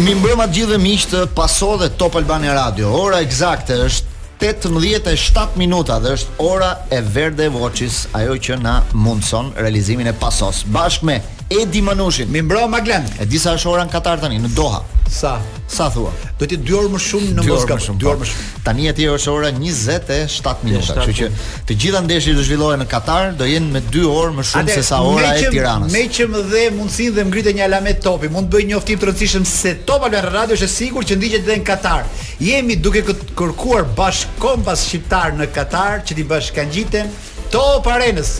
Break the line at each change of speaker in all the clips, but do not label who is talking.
Mi mbrëma të gjithë dhe miq të Paso dhe Top Albania Radio Ora egzakte është 18.7 minuta dhe është ora e verde e Voçit Ajo që na mundëson realizimin e Pasos Bashkë me Edi Manushin
Mirëmbrëma Maglen
E di sa është ora në Katar tani, në Doha
Sa?
Sa thua?
Do jetë dy orë më shumë në
mos gaboj.
Dy orë më shumë.
Tani atje është ora 20 e 7 minuta, kështu që të gjitha ndeshjet që do zhvillohen në Katar, do jenë me 2 orë më shumë se sa ora e Tiranës.
Meqë më dhe mundësinë dhe më ngrite një alamet topi, mund të bëj një njoftim të rëndësishëm se Top Albania Radio është e sigurt që ndiqet dhe në Katar. Jemi duke kërkuar bashkëkombas shqiptarë në Katar që t'i bashkëngjiten Top Arenës,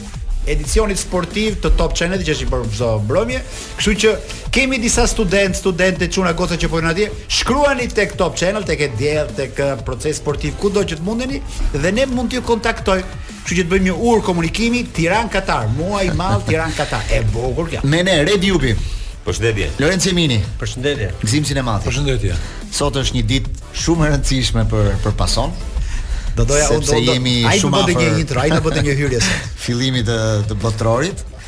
edicionit sportiv të Top Channel që është i çdo mbrëmje. Kështu që kemi disa studentë, studente, çuna, goca që janë atje, shkruani tek Top Channel, tek Edi, tek eh, Procesi Sportiv, kudo që të mundeni dhe ne mund t'ju kontaktojmë. Kështu që të bëjmë një urë komunikimi Tiranë Katar, muaj i madh Tiranë Katar. E bukur kjo.
Me ne Redi Jupi,
Përshëndetje.
Lorenc Shehu,
Përshëndetje.
Gëzim Sinemati.
Përshëndetje.
Sot është një ditë shumë e rëndësishme për për Pason.
Do doja unë
sepse do- do- jemi
ai do
shumë
bënte një
afër
intro, ai do bënte një hyrje sot.
fillimit të, të
Botërorit.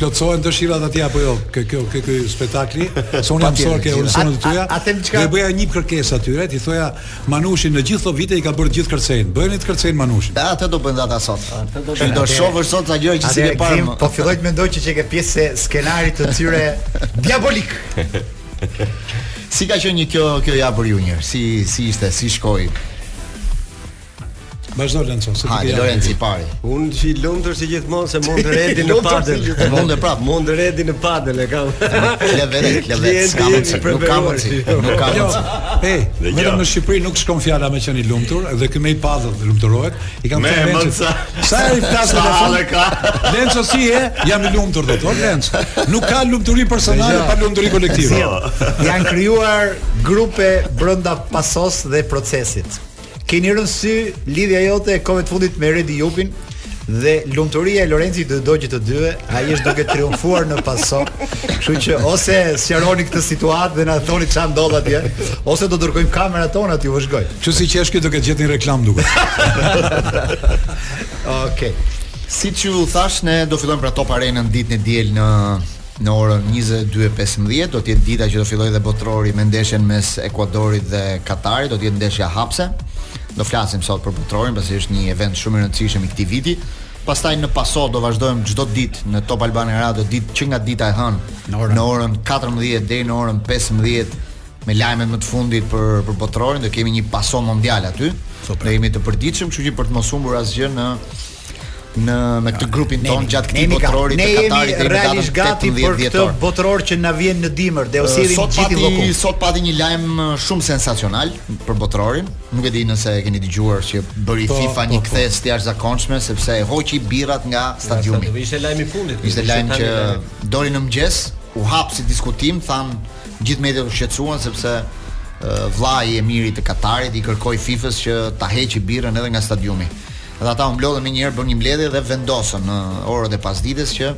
plotësohen dëshirat atje apo jo ke kjo ke ky spektakli se unë jam mësuar ke horizontet
e tyja atë çka
do bëja një kërkesë atyre t'i thoja Manushi në gjithë këto vite i ka bërë gjithë të kërcejnë bëjeni të kërcejë Manushin
da atë do bëjnë ata sot atë do bëjnë do shohësh sot sa gjëra që s'i ke parë
po filloj të mendoj që qenke pjesë e skenarit të tyre diabolik
si ka qenë kjo kjo javë për ju djem si si ishte si shkoi
Vazhdo Lenço, se ti ke.
Lorenci i pari.
Unë i lumtur si gjithmonë se munda Redin në padel.
Munda
prapë, munda Redin në padel e kam.
Le vetë,
le
vetë,
s'ka
mundësi, nuk ka
mundësi.
Nuk ka
mundësi.
Ej,
vetëm në Shqipëri nuk shkon fjala me qenë i lumtur dhe ky me një padel dhe lumturohet. I kam thënë Lençit.
Sa
i flas me
fjalë ka.
Lenço si je? Jam i lumtur thotë Lençi. Nuk ka lumturi personale pa lumturi kolektive.
Janë krijuar grupe brenda Pasos dhe Procesit. Keni rënë në sy lidhja jote e kohëve të fundit me Redi Jupin dhe lumturia e Lorencit që të dogji të dyve, ai është duke triumfuar në Paso. Kështu që ose sqaroni këtë situatë dhe na thoni çfarë ndodh atje, ose do dërgojmë kamerat tona t'ju vëzhgojnë.
Kështu si qesh ky do ketë gjetë një reklamë duket.
Okej. Okay.
Siç ju thashë ne do fillojmë pra Top Arenën ditën e diel në Në orën njëzet e dy e pesëmbëdhjetë do të jetë dita që do fillojë dhe Botërori me ndeshjen mes Ekuadorit dhe Katarit, do të jetë ndeshja hapëse. Do flasim sot për Botërorin, pasi është një event shumë i rëndësishëm i këtij viti. Pastaj në Paso do vazhdojmë çdo ditë në Top Albania Radio ditë që nga dita e hënë
në orën,
në orën 14 deri në orën 15 me lajmet më të fundit për për Botërorin, do kemi një Paso Mondial aty. Super. Ne jemi të përditshëm, kështu që për të mos humbur asgjë në ne me këtë grupin tonë gjatë këtij
botërori
të Katarit deri në
realisht gati për këtë botëror që na vjen në dimër dhe ose
sot pati
loku.
sot pati një lajm uh, shumë sensacional për botërorin nuk e di nëse e keni dëgjuar që bëri
po,
FIFA një
po, po.
kthesë të jashtëzakonshme sepse e hoqi birrat nga stadiumi
ishte lajmi i fundit
ishte lajm që doli në mëngjes u hap si diskutim thanë gjithë mediat u shqetësuan sepse uh, vllai i emirit të Katarit i kërkoi FIFA-s që ta heqë birrën edhe nga stadiumi Dhe ata u mblodhën menjëherë bënë një mbledhje dhe vendosën në orët e pasdites që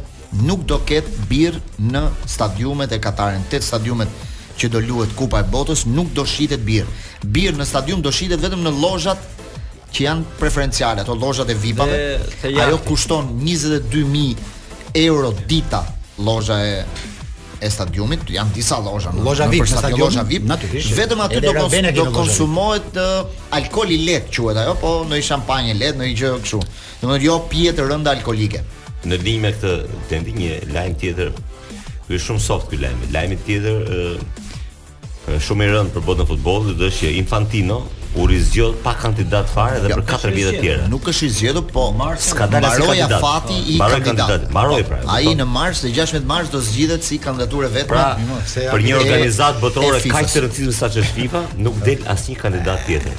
nuk do ketë birrë në stadiumet e Katarit, tetë stadiumet që do luhet Kupa e Botës nuk do shitet birrë. Birrë në stadium do shitet vetëm në llozhat që janë preferenciale, ato llozhat e VIP-ave. Ajo kushton 22000 euro dita llozha e e stadiumit janë disa llozha në llozha
VIP, në stadium,
llozha VIP.
Natyrisht.
Vetëm aty do kons do konsumohet uh, alkool i lehtë quhet ajo, po ndonjë shampanjë e lehtë, ndonjë gjë kështu. Domethënë jo pije të rënda alkoolike.
Në linjë me këtë tëndin një lajm tjetër. Ky është shumë soft ky lajm. Lajmi tjetër uh, Shumë i rëndë për botën e futbollit është që Infantino u rizgjodh pa kandidat fare dhe për 4 vjet të tjera.
Nuk është i zgjedhur, po
s'ka dalë si kandidat.
afati i
kandidatit. Mbaroi pra.
Ai në mars, në 16 mars do zgjidhet si kandidaturë e vetme.
Pra, për një organizatë botërore kaq të rëndësishme sa ç'është FIFA, nuk del asnjë kandidat tjetër.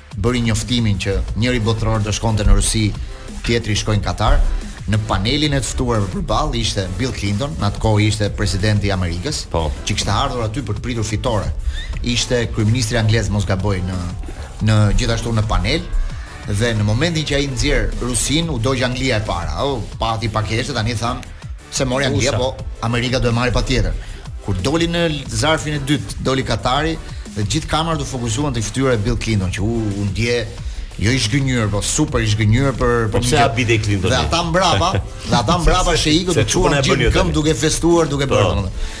bëri njoftimin që njëri botëror do shkonte në Rusi, tjetri shkoi në Katar. Në panelin e të ftuarve përballë ishte Bill Clinton, në atë kohë ishte presidenti i Amerikës,
po.
që kishte ardhur aty për të pritur fitore. Ishte kryeministri anglez, mos gaboj, në në gjithashtu në panel dhe në momentin që ai nxjerr Rusinë, u dogj Anglia e para. Oh, pati pakesë, tani thanë S'e mori Anglia, po Amerika do e marrë patjetër. Kur doli në zarfin e dytë, doli Katari dhe gjithë kamerat u fokusuan te fytyra e Bill Clinton që u, u ndie jo i zhgënjyer, po super i zhgënjyer për për po pse
Bill Clinton.
Dhe ata mbrapa, dhe ata mbrapa
sheikët
u çuan gjithë
në
këmbë duke festuar, duke bërë
po.
domethënë.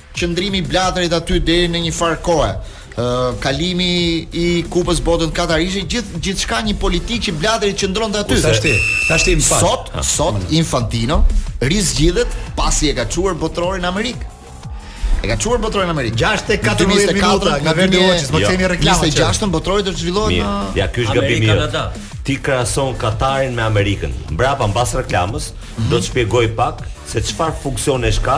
Qëndrimi i Blatërit aty deri në një farë kohe, ë kalimi i Kupës së Botës në Katar ishte gjithë gjithçka një politikë që Blatëri qëndronte aty.
Po, tashti, tashti më fal.
Sot, ha, sot më... Infantino rizgjidhet pasi e ka çuar botrorin në Amerikë. E ka çuar botrorin në Amerikë. 64
minuta nga Verdi Watches, më
themi
jo, reklamë.
26-ën botrori do të zhvillohet në
Ja, ky është gabimi.
Kanada.
Ti krahason Katarin me Amerikën. Mbrapa mbas reklamës mm -hmm. do të shpjegoj pak se çfarë
funksioni
është
ka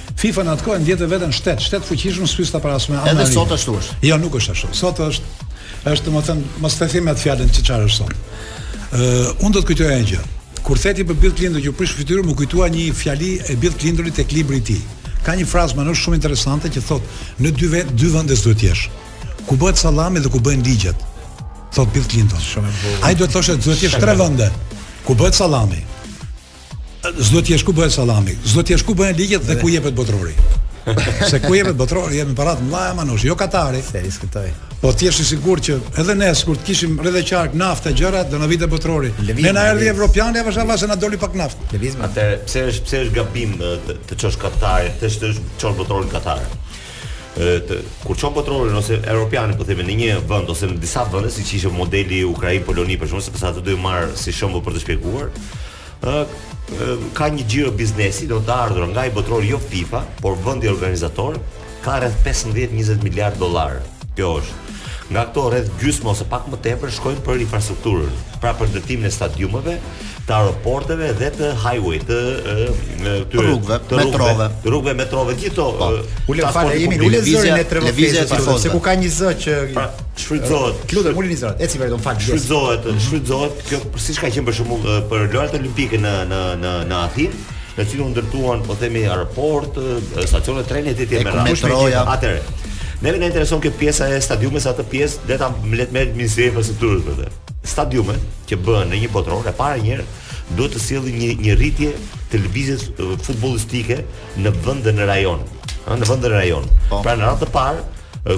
FIFA
në atë kohë ndjente veten shtet, shtet i fuqishëm s'pyste për asnjeri.
Edhe sot ashtu është.
Jo, nuk është ashtu. Sot është është domethën mos të them atë fjalën që çfarë është sot. Ë, uh, unë do të kujtoj një gjë. Kur the ti për Bill Clinton që prishi fytyrën, m'u kujtua një fjali e Bill Clintonit tek libri i tij. Ka një frazë shumë interesante që thot, në dy vend, dy vende s'duhet të jesh. Ku bëhet sallami dhe ku bëhen ligjet. Thot Bill Clinton. Ai duhet të thoshte s'duhet të jesh tre vende. Ku bëhet sallami? S'duhet të jesh ku bëhet sallami, s'duhet të jesh ku bëhen ligjet dhe ku jepet botërori. Se ku jepet botërori, jepen para të mëdha Manush, jo Katari.
S'e diskutoj.
Po ti je i sigurt që edhe ne sikur të kishim rreth e qark naftë e gjëra do na vinte
botërori.
Ne na erdhi
evropiani
avash avash se na doli pak naftë.
Lëvizmë.
Atë pse është pse është gabim të, të çosh Katarin, pse është çon botërorin në Katar. kur çon botërorin ose europianin po themi në një vend ose në disa vende siç ishte modeli Ukrainë Poloni për shkak se pse ato do t'i marr si shembull për të shpjeguar ë ka një xhiro biznesi do të ardhura nga ai botëror jo FIFA por vendi organizator ka rreth 15-20 miliard dollar kjo është Nga këto rreth gjysmë ose pak më tepër shkojnë për infrastrukturën, pra për ndërtimin e stadiumeve, të aeroporteve dhe të highway, të këtyre
rrugëve,
të
metrove,
të rrugëve, metrove, gjithë këto.
Po.
Ule fare, jemi ule zërin e
lëvizje
të
tifozëve.
Se ku ka një zë që
pra, shfrytëzohet.
Lutem, ulni zërat. Ec vërtet, fol.
Shfrytëzohet, shfrytëzohet kjo siç ka qenë për shembull për lojërat olimpike në në në në Athinë. në të cilin u ndërtuan, po themi, aeroport, stacione treni etj etj. Kush më
tha?
Atëherë. Ne na intereson kjo pjesa e stadiumit, se atë pjesë le t'i mbetet me Ministrinë e Infrastrukturës për të. Stadiume që bëhen në një botëror, e para një herë duhet të sjellë një një rritje të lëvizjes futbollistike në vend dhe në rajon. Ëh, në vend dhe në rajon.
Po.
Pra në radhë të parë,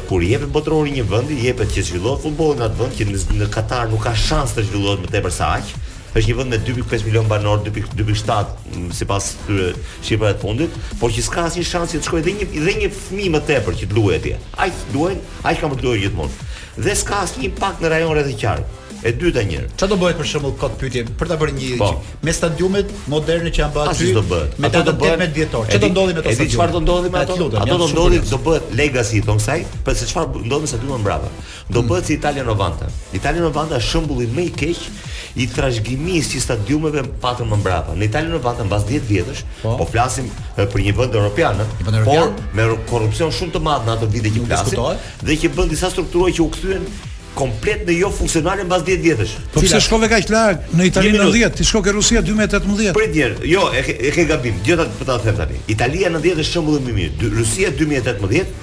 kur jepet botërori një vendi, jepet që të zhvillohet futbolli në atë vend që në Katar nuk ka shans të zhvillohet më tepër se aq, Është një vend me dy pikë pesë milionë banorë, dy pikë dy pikë shtat mm, sipas këtyre shifrave të fundit, por që s'ka asnjë shans që të shkojë dhe një dhe një fëmijë më tepër që të luajë atje. Aq luajnë, aq kanë për të luajë gjithmonë. Dhe s'ka asnjë impakt në rajon rreth e qark. E dyta njëherë.
Çfarë do bëhet për shembull kot pyetje për ta bërë një
Po.
me stadiumet moderne që janë bërë
Asgjë aty s'do bëhet.
me
Ato
datën
bëhen-
18 dhjetor. Çfarë do
Edi-
ndodhi me ato
Edi stadiume? çfarë do ndodhi me
Ma
thuaj
ato? lutem,
Ato
jam
do
shumë
ndodhi,
kurioz.
do bëhet legacy i thonë kësaj, pra se çfarë ndodh me stadiumin mbrapa. Do bëhet si Italia 90. Italia 90 është shembulli më i keq i trashëgimisë që stadiumet patën më mbrapa. Në Italia 90 mbas 10 vjetësh,
po,
po flasim për një vend europian, por me korrupsion shumë të madh në ato vite që flasim dhe që bënë disa struktura që u kthyen komplet në jo funksionale mbas 10 vjetësh.
Po pse shkove kaq larg në Itali 90, ti shko te Rusia 2018.
Prit njëherë, jo, e ke, e ke gabim. Megjithatë po ta them tani. Italia 90 është shembulli më i mirë. Rusia 2018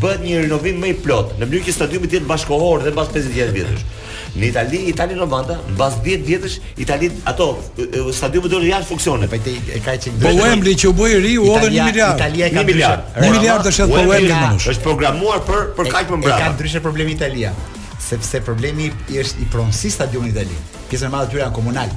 bëhet një rinovim më i plotë, në mënyrë që stadiumi të jetë bashkohor dhe mbas 50 vjetësh. Në Itali, Itali 90, mbas 10 vjetësh, Itali ato stadiume do të jenë funksione.
Po te e ka çik.
Po Wembley që u bë i ri, u hodhën 1 miliard.
Italia ka
1 miliard.
1 miliard është për
Wembley
më shumë.
Është programuar për për kaq më
brapa. Ka ndryshe problemin Italia, sepse problemi është i pronësisë stadiumit në Itali. Pjesa më e madhe e tyre janë
komunale.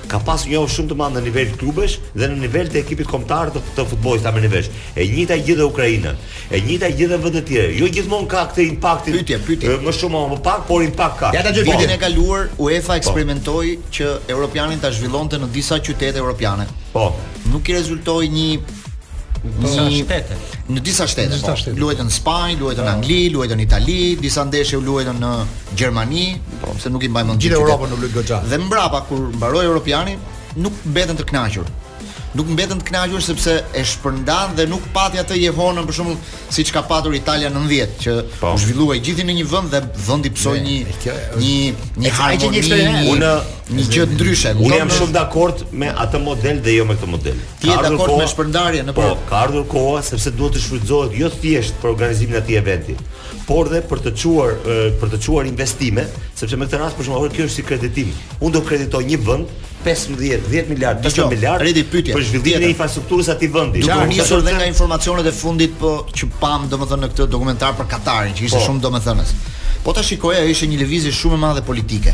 Ka pas një njohës shumë të madh në nivel klubesh dhe në nivel të ekipit kombëtar të, të futbollit, a merr vesh. E njëjta gjë dhe Ukraina. E njëjta gjë dhe vendet e tjera. Jo gjithmonë ka këtë impaktin.
Pyetje, pyetje.
Më shumë apo më pak, por impakt ka.
Ja ta
gjë
vitin e kaluar UEFA po. eksperimentoi që europianin ta zhvillonte në disa qytete europiane.
Po.
Nuk i rezultoi në
disa shtete.
Në disa shtete. Po. Luajtën në Spanjë, luajtën në po. Angli, luajtën në Itali, disa ndeshje u luajtën në Gjermani, Po, se nuk i mbaj mend
gjithë Europën luajtën goxha.
Dhe mbrapa kur mbaroi Europiani, nuk mbetën të kënaqur. Nuk mbetën të kënaqur sepse e shpërndanë dhe nuk pati atë jehonën për shembull siç ka patur Italia 90 që
po.
u zhvillua i gjithë në një vend dhe vendi pësoi një një një harmoni një
një
një gjë ndryshe.
Unë jam shumë dakord me atë model dhe jo me këtë model.
Ti je dakord me shpërndarjen në
po,
kohë?
Po, ka ardhur koha sepse duhet të shfrytëzohet jo thjesht për organizimin e atij eventi, por dhe për të çuar për të çuar investime, sepse me këtë rast për shembull kjo është si kreditim. Unë do kreditoj një vend 15 10 miliard,
20
miliard për zhvillimin e infrastrukturës atij vendi.
Duke u nisur dhe nga informacionet e fundit po që pamë domethënë në këtë dokumentar për Katarin, që ishte
po.
shumë domethënës. Po ta shikoja ishte një lëvizje shumë e madhe politike.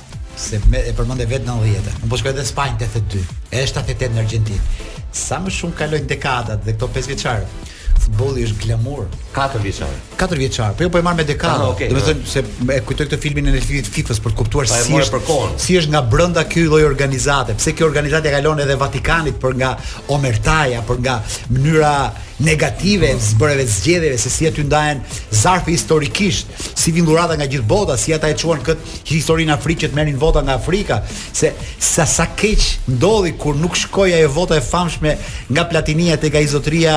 se me që e përmende
vetë
90-të. Unë po shkoj në Spanjë 82, e 78 në Argjentinë. Sa më shumë kalojnë dekadat dhe këto 5 vjeçarë, futbolli është glamur.
4 vjeçar.
4 vjeçar, po jo po e marr me dekada.
Ah, okay,
domethënë se e kujtoj këtë filmin e Netflix FIFA-s për të kuptuar
pa,
si është
për
si është nga brenda ky lloj organizate. Pse kjo organizatë e kalon edhe Vatikanin për nga omertaja, për nga mënyra negative e bërjes së zgjedhjeve se si aty ndahen zarfet historikisht, si vijnë dhurata nga gjithë bota, si ata e çuan kët histori në Afrikë që të merrin vota nga Afrika, se sa sa keq ndodhi kur nuk shkoi ajo vota e famshme nga Platini tek ai zotëria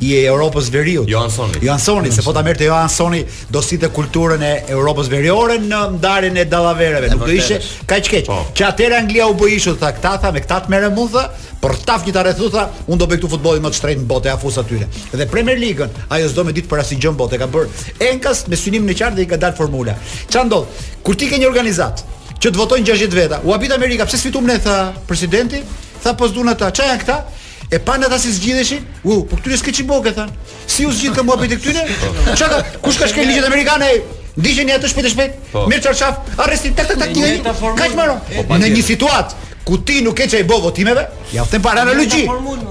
i Europës Veriut.
Johansoni.
Johansoni, se po ta merrte Johansoni do sillte kulturën e Europës Veriore në ndarjen e dallavereve, nuk do ishte kaq keq. Po. Që atëherë Anglia u bë ishull, tha këta tha me këta të merrem unë tha, por hap një rreth tha, unë do bëj këtu futbollin më të shtrenjtë në botë e afus atyre. Dhe Premier Ligën, ajo s'do me ditë për asnjë në botë, e ka bër Enkas me synimin e qartë dhe i ka dalë formula. Ça ndodh? Kur ti ke një organizatë që të votojnë 60 veta, u habit Amerika, pse s'fitum ne tha presidenti? Tha po s'duan ata. Ça janë këta? E panë ata si zgjidheshin? U, po këtyre s'ke ç'i boke thanë. Si u zgjidh këmba po këtyre? Çka? Kush ka shkel ligjet amerikane? Ndiqeni atë shpejt e shpejt. Po. Mirë çarçaf, arrestin tak tak tak.
Ka
çmend? Po, në një situatë ku ti nuk ke ça i bo votimeve, ja them për analogji.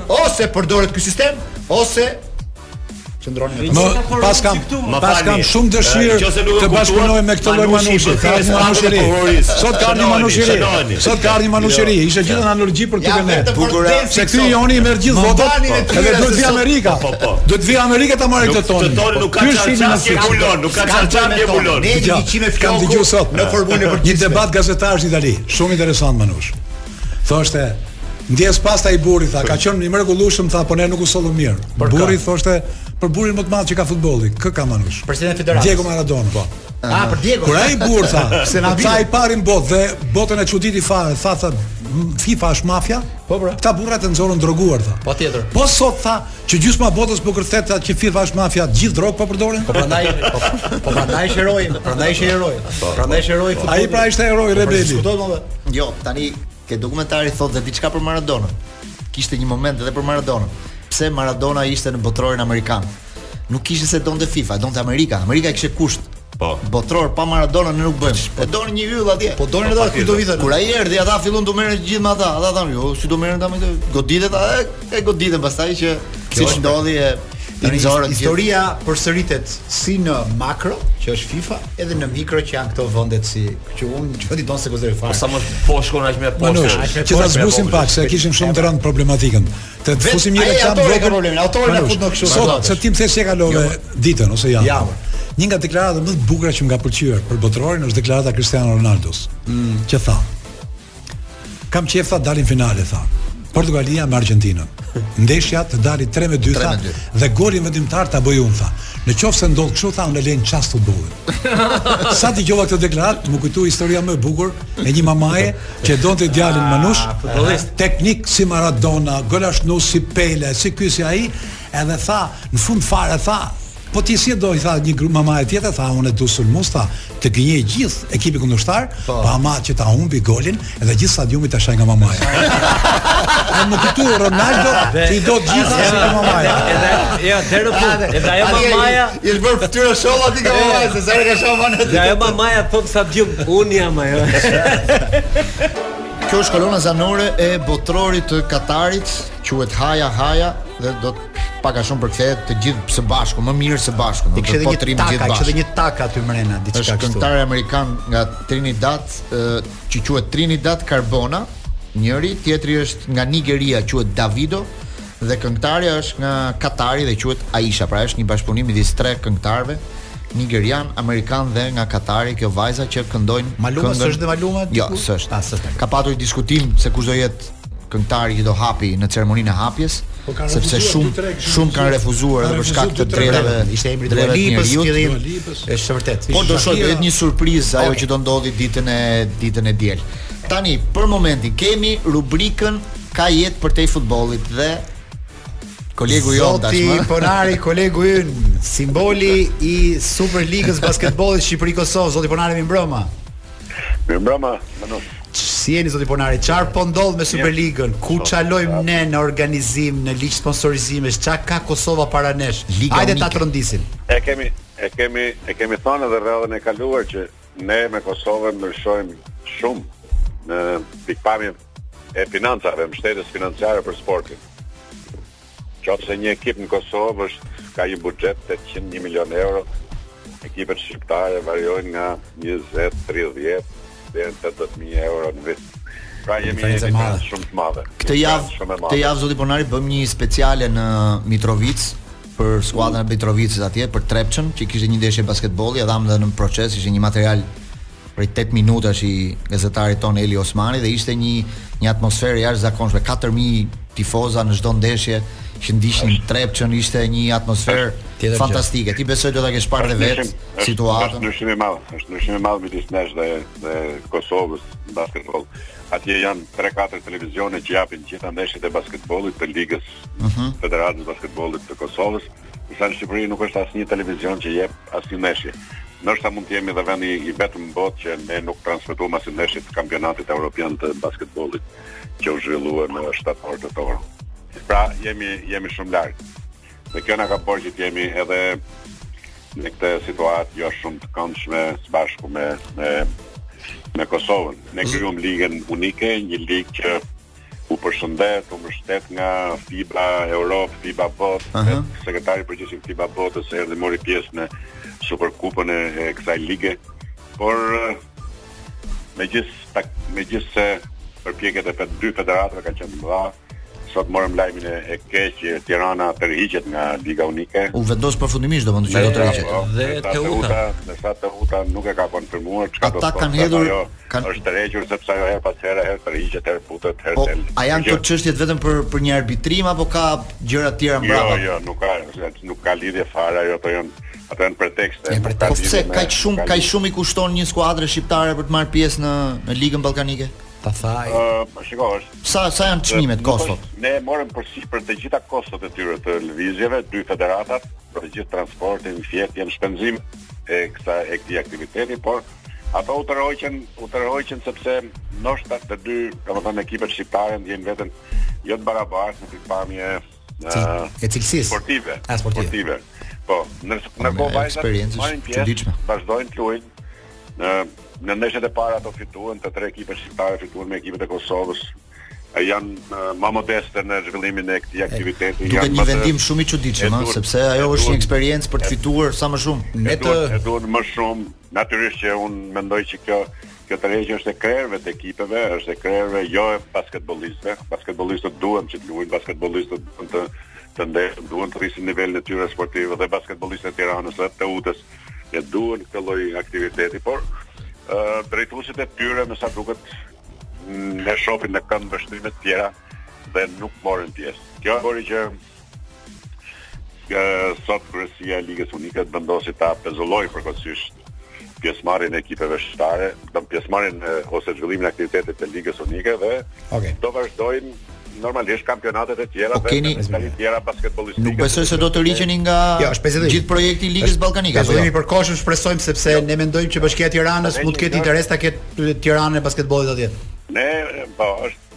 Ose përdoret ky sistem, ose Qëndroni
më pas kam pas kam shumë dëshirë të bashkëpunoj me këtë lloj
manushi.
Ka një manushëri. Sot ka një manushëri. Sot ka një manushëri. Ishte gjithë në analogji për këtë ne.
Bukur.
Se ky joni merr gjithë votat. Edhe duhet të
vijë
Amerika.
Po po.
Duhet të vijë Amerika ta marrë këtë tonë.
Këtë tonë nuk ka
çfarë
të bulon, nuk ka çfarë të bulon.
Ne jemi 100 fjalë.
Kam dëgjuar sot
një formulë në
një debat gazetarësh në Itali. Shumë interesant Manush. Thoshte, ndjesë pastë ai burri tha, ka qenë i mrekullueshëm tha, po ne nuk u sollëm mirë. Burri thoshte për burrin më të madh që ka futbolli, kë ka Manush?
Presidenti Federatës.
Diego Maradona. Po.
Ah, për Diego.
Kur ai burrë tha,
se na
vjen.
Tha
i pari në botë dhe botën e çuditi fare, tha tha FIFA është mafia.
Po bra.
Këta burrat e nxorën të droguar tha.
Patjetër.
Po sot tha, Që gjysma botës po bërtet tha që FIFA është mafia, të gjithë drogë po përdorin.
Po prandaj, po, po prandaj është heroi, po prandaj është heroi. Po, po, prandaj është heroi.
Ai pra ishte heroi
po,
rebeli.
Jo, tani ke dokumentari thotë dhe diçka për Maradona. Kishte një moment edhe për Maradonën. Pse Maradona ishte në botërorin amerikan? Nuk ishte se donte FIFA, donte Amerika. Amerika kishte kusht.
Po.
Botëror pa Maradona ne nuk bëjmë. Po donin një yll atje.
Po donin ata ku do vitën.
Kur ai erdhi ata filluan të merren gjithë me ata. Ata thanë, "Jo, si do merren ata me të goditën ata, e goditën pastaj që siç ndodhi e
tani
historia
historia përsëritet si në makro, që është FIFA, edhe në mikro që janë këto vendet si që unë që vetë don se gozoj fare.
Po sa më po shkon aq më
po.
Që ta zbusim pak se kishim shumë të rëndë problematikën. Të të fusim një reklam
vlogë. Ka problemin, autori na fut në kështu.
Sot, se ti më the se kalove jo, po- ditën ose javën.
Javën.
Një nga deklaratat më të bukura që më ka pëlqyer për botërorin është deklarata e Cristiano Ronaldos, mm. që tha: Kam qejf të dalin në finale, tha. Portugalia me Argjentinën. Ndeshja të dalë 3 me 2 tha dhe golin vendimtar ta bëj unë tha. Në qoftë se ndodh kështu tha unë lë në çast futbollin. Sa dëgjova këtë deklaratë, m'u kujtua historia më e bukur me një mamaje që donte djalin Manush, ah, futbollist, teknik si Maradona, golashënues si Pele, si ky si ai, edhe tha, në fund fare tha, Po ti si do i tha një grua mama je tjetër, tha unë dua sulmues tha, të gënjejë gjithë ekipin kundërshtar, po. po ama që ta humbë golin dhe gjithë stadiumi ta shajë nga mamaja. Ai më këtu Ronaldo, ti do të gjitha si nga mamaja.
Edhe ja deri po, edhe ajo mamaja,
i bën fytyra shollë aty nga mamaja, se sa kanë sharë
vonë. Ajo mamaja thotë në stadium Unë jam ajo.
Kjo është kolona zanore e botërorit të Katarit, quhet Haja Haja dhe do të pak a shumë përkthehet të gjithë së bashku, më mirë së bashku, do të po të
rrimë
gjithë bashkë.
Është një waka aty mrena diçka kështu.
Është këngëtar amerikan nga Trinidad, që quhet Trinidad Cardona, njëri, tjetri është nga Nigeria, quhet Davido. Dhe këngëtarja është nga Katari dhe quhet Aisha, pra është një bashkëpunim midis tre këngëtarëve nigerian, amerikan dhe nga Katari, kjo vajza që këndojnë
Maluma
këngën...
s'është dhe Maluma?
Jo, s'është.
Ah, s'është.
Ka patur diskutim se kush do jetë këngëtari që do hapi në ceremoninë e hapjes,
po
sepse shumë shumë kanë refuzuar edhe për shkak të
të
drejtave,
ishte emri Dua
Lipa,
është vërtet.
Por do shohim vetë një surprizë ajo që do ndodhi ditën e ditën e diel. Tani, për momentin kemi rubrikën Ka jetë përtej futbollit dhe kolegu
jonë
tashmë.
Zoti Ponari, kolegu ynë, simboli i Superligës basketbollit Shqipëri-Kosovë, zoti Ponari mirëmbrëma.
Mirëmbrëma, Manus.
Si jeni zoti Ponari, çfarë po ndodh me Superligën? Ku çalojmë ne në organizim, në ligj sponsorizimesh, çka ka Kosova para nesh?
Liga
Hajde ta trondisim.
E kemi e kemi e kemi thënë edhe radhën e kaluar që ne me Kosovën ndryshojmë shumë në pikëpamjen e financave, mbështetjes financiare për sportin. Qofse një ekip në Kosovë është ka një buxhet 800 mijë, 1 milion euro, ekipet shqiptare variojnë nga 20, 30 deri në 80000 euro në vit. Pra jemi
në një
hendek shumë të madhe.
Këtë javë, këtë javë zoti Ponari bëmë një speciale në Mitrovicë për skuadrën e Mitrovicës atje, për Trepçën, që kishte një ndeshje basketbolli, e dhamë dhe në Procesi, ishte një material prej 8 minutash i gazetarit tonë Eli Osmani dhe ishte një një atmosferë e jashtëzakonshme, 4000 tifoza në çdo ndeshje që ndiqnin Trepçën, ishte një atmosferë
tjetër,
fantastike. Ti besoj do ta kesh parë dhe
vetë
situatën.
Është ndryshim i madh, është ndryshim i madh midis nesh dhe dhe Kosovës në basketboll. Atje janë 3-4 televizione që japin gjitha ndeshjet e basketbollit të ligës,
mhm,
Federatës së Basketbollit të Kosovës. Ndërsa në Shqipëri nuk është asnjë televizion që jep asnjë ndeshje. Ndoshta mund të jemi dhe vendi i vetëm në botë që ne nuk transmetuam asnjë ndeshje të kampionatit evropian të basketbollit që u zhvillua në shtator-tetor. Pra, jemi jemi shumë larg. Dhe kjo na ka bërë që të jemi edhe në këtë situatë jo shumë të këndshme së bashku me me me Kosovën. Ne krijuam Ligën Unike, një ligë që U përshëndet, u mbështet nga FIBA Europë, FIBA Botë,
uh-huh,
sekretari i përgjithshëm i FIBA Botës erdhi mori pjesë në Superkupën e, e kësaj lige. Por megjithë megjithëse përpjekjet e dy federatave kanë qenë të mëdha, sot morëm lajmin e, e keq që Tirana tërhiqet nga Liga Unike.
U vendos përfundimisht domethënë që do të tërhiqet.
Dhe Teuta,
me sa Teuta nuk e ka konfirmuar çka do të
bëjë.
Ata
kanë
hedhur
Kan...
Është tërhequr sepse ajo herë pas herë, herë tërhiqet, herë futet, herë
po,
del.
A janë këto çështjet vetëm për për një arbitrim apo ka gjëra të tjera
jo,
mbrapa?
Jo, jo, nuk ka, nuk ka lidhje fare, ajo ato janë ato janë pretekste. Janë pretekste.
Po pse kaq shumë kaq shumë i kushton një skuadër shqiptare për të marrë pjesë në në Ligën Ballkanike?
Ta thashë.
Ë, uh, shiko, është.
Sa sa janë çmimet kostot?
Ne morëm përsipër të gjitha kostot e tyre të lëvizjeve, dy federatat, për të gjithë transportin, fjetjen, shpenzimet e kësaj e këtij aktiviteti, por Ato u tërhoqën, u tërhoqën sepse ndoshta të dy, domethënë ekipet shqiptare ndjejnë veten jo të barabartë në pikëpamje
të cilësisë
sportive,
a sportive.
sportive.
Po,
ndërkohë vajzat marrin pjesë, vazhdojnë të luajnë. Në në ndeshjet e para ato fituan, të tre ekipet shqiptare fituan me ekipet e Kosovës. E janë uh, më modeste në zhvillimin e këtij aktiviteti. Duke
një vendim shumë i çuditshëm, sepse ajo është një eksperiencë për të fituar sa më shumë.
Ne të
duam më shumë, Natyrisht që unë mendoj që kjo kjo tërheqje është e krerëve të ekipeve, është e krerëve jo e basketbollistëve. Basketbollistët duan që të luajnë, basketbollistët duan të të ndeshen, duan të rrisin nivelin e tyre sportiv dhe basketbollistët e Tiranës dhe Teutës e duan këtë lloj aktiviteti, por ë uh, drejtuesit e tyre me sa duket e shofin në këndvështrime të tjera dhe nuk morën pjesë. Kjo bëri që sot kryesia e Ligës Unike të vendosë ta pezullojë përkohësisht pjesëmarrjen e ekipeve shqiptare, do pjesëmarrjen ose zhvillimin e aktivitetit të Ligës Unike dhe
okay.
do vazhdojmë normalisht kampionatet e tjera
po
dhe keni... të tjera basketbollistike.
Nuk besoj se do të hiqeni nga
jo,
gjithë projekti i Ligës Ballkanike.
Ne jemi
jo?
përkohshëm shpresojmë sepse jo. ne mendojmë që Bashkia e Tiranës mund të ketë interes ta ketë Tiranën e basketbollit atje.
Ne, po, është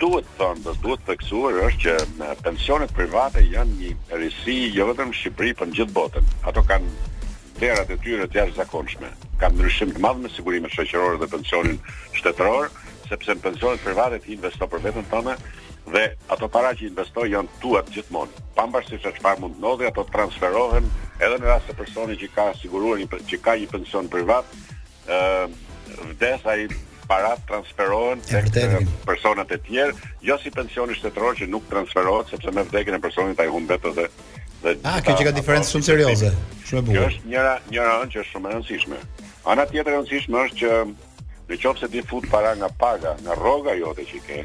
Duhet thënë dhe
duhet
theksuar është që pensionet private janë një risi jo vetëm në Shqipëri, por në gjithë botën. Ato kanë vlerat e tyre të jashtëzakonshme. Kanë ndryshim të madh me sigurimet shoqërore dhe pensionin shtetëror, sepse në pensionet private ti investon për veten tënde dhe ato para që investon janë tuat gjithmonë. Pavarësisht se çfarë mund të ndodhi, ato transferohen edhe në rast se personi që ka siguruar një që ka një pension privat ë vdes ai parat transferohen tek personat e tjerë, jo si pensioni shtetëror që nuk transferohet sepse me vdekjen e personit ai humbet edhe dhe
A, kjo që ka diferencë shumë serioze. Shumë e bukur.
Kjo është njëra njëra anë që është shumë e rëndësishme. Ana tjetër e rëndësishme është që në qoftë se ti fut para nga paga, nga rroga jote që ke,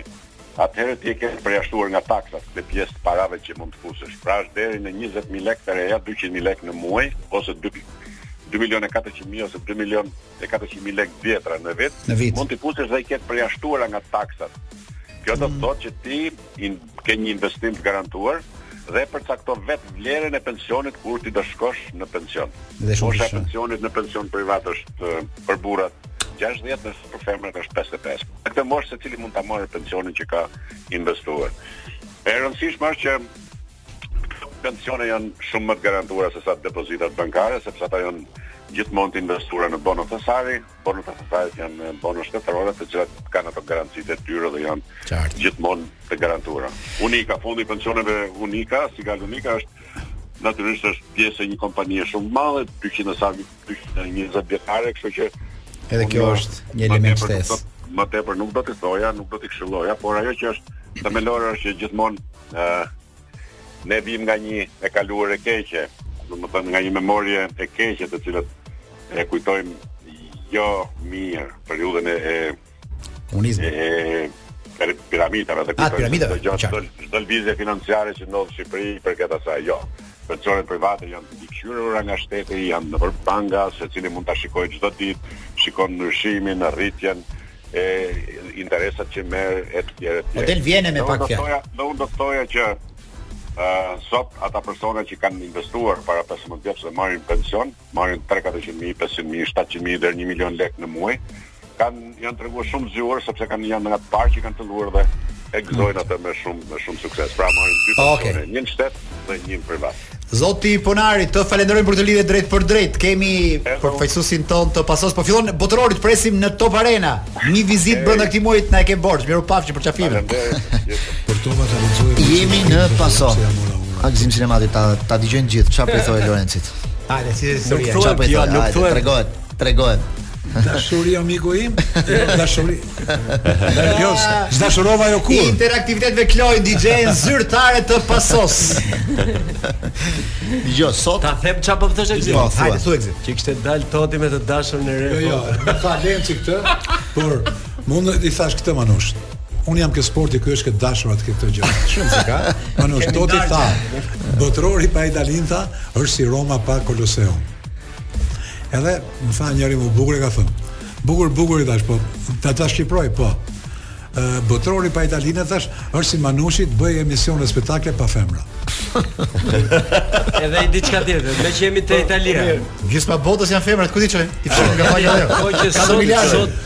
atëherë ti e ke të përjashtuar nga taksat këtë pjesë të parave që mund të fusësh. Pra është deri në njëzet mijë lekë të reja, dyqind mijë lekë në muaj ose dy dy milionë e katërqind mijë ose dy milionë e katërqind mijë lekë të vjetra në vit,
Në vit.
mund t'i fusësh dhe i ke të përjashtuara nga taksat. Kjo do të thotë që ti in, ke një investim të garantuar dhe e përcakton vetë vlerën e pensionit kur ti do shkosh në pension.
Dhe shumë
Mosha e pensionit në pension privat është eh, për burrat 60 në për femrat është 55. Në këtë moshë secili mund ta marrë pensionin që ka investuar. E rëndësishme është që pensionet janë shumë më të garantuara se sa depozitat bankare, sepse ata janë gjithmonë të investuara në bono thesari, bono thesari janë bono shtetërore të cilat kanë ato garancitë e tyre dhe janë
Qartë.
gjithmonë të garantuara. Unika, fondi i pensioneve Unika, Sigal Unika është natyrisht është pjesë e një kompanie shumë të madhe, 200 sa e njëzet vjeçare, kështu që...
Edhe kjo është një element shtesë.
Më tepër nuk do të thoja, nuk do të këshilloja, por ajo që është themelore është që gjithmonë ë ne vim nga një e kaluar e keqe, domethënë nga një memorie e keqe të cilat e kujtojmë jo mirë periudhën e, e
komunizmit
e piramidave dhe
këto piramidave domethënë
çdo lëvizje financiare që ndodh në Shqipëri i përket asaj, jo. Pensionet private janë të mbikëqyrura nga shteti, janë nëpër banka, secili mund ta shikojë çdo ditë, shikon ndryshimin, rritjen e interesat që merr etj etj.
Model. Po
vjen me
pak fjalë.
Do të thoja që sot ata persona që kanë investuar para 15 vjetësh dhe marrin pension, marrin tre katërqind mijë, pesëqind mijë, shtatëqind mijë deri një milion lekë në muaj, kanë janë treguar shumë zgjuar sepse kanë janë nga të parë që kanë filluar dhe e gëzojnë atë me shumë me shumë sukses. Pra marrin dy pensione, okay. një në shtet dhe një në privat.
Zoti Ponari, të falenderojmë për këtë lidhje të drejtpërdrejtë. Kemi përfaqësuesin tonë të Pashos, po fillon botërori, të presim në Top Arena. Një vizitë okay. brenda këtij muajit na e ke borxh. Mirupafshim,
përqafime.
Për të vënë
Jemi në Pashos. Akzim Sinemati ta ta dëgjojnë gjithë çfarë po i thonë Lorencit.
Hajde, si historia.
Nuk thuhet,
jo, nuk thuhet.
Tregohet, tregohet.
Dashuri o miku im, dashuri. Jo, dashurova jo kur.
Interaktivitet me Kloj DJ zyrtare të Pashos.
Jo, sot
ta them çfarë po thoshe ti.
Po,
hajde, thuaj ti.
Që kishte dalë Toti me të dashur në rreth.
Jo, jo, ka lenci këtë, por mund të i thashë këtë Manush. Unë jam ke sporti, ky është ke dashuritë këto gjëra.
Shumë se ka.
Manush
Toti
tha, botërori pa Italinë tha, është si Roma pa Koloseum. Edhe më tha njëri më bukur e ka thënë. Bukur, bukur i thashë, po, ta ta shqipëroj, po. Ë botërori pa Italinë thashë, është si Manushi të bëjë emisione spektakle pa femra.
Edhe një diçka tjetër, meqë jemi te po, Italia.
Gjysma e botës janë femrat, ku t'i çoj? T'i fshijmë nga faqja e
dheut. Po
që sot, sot,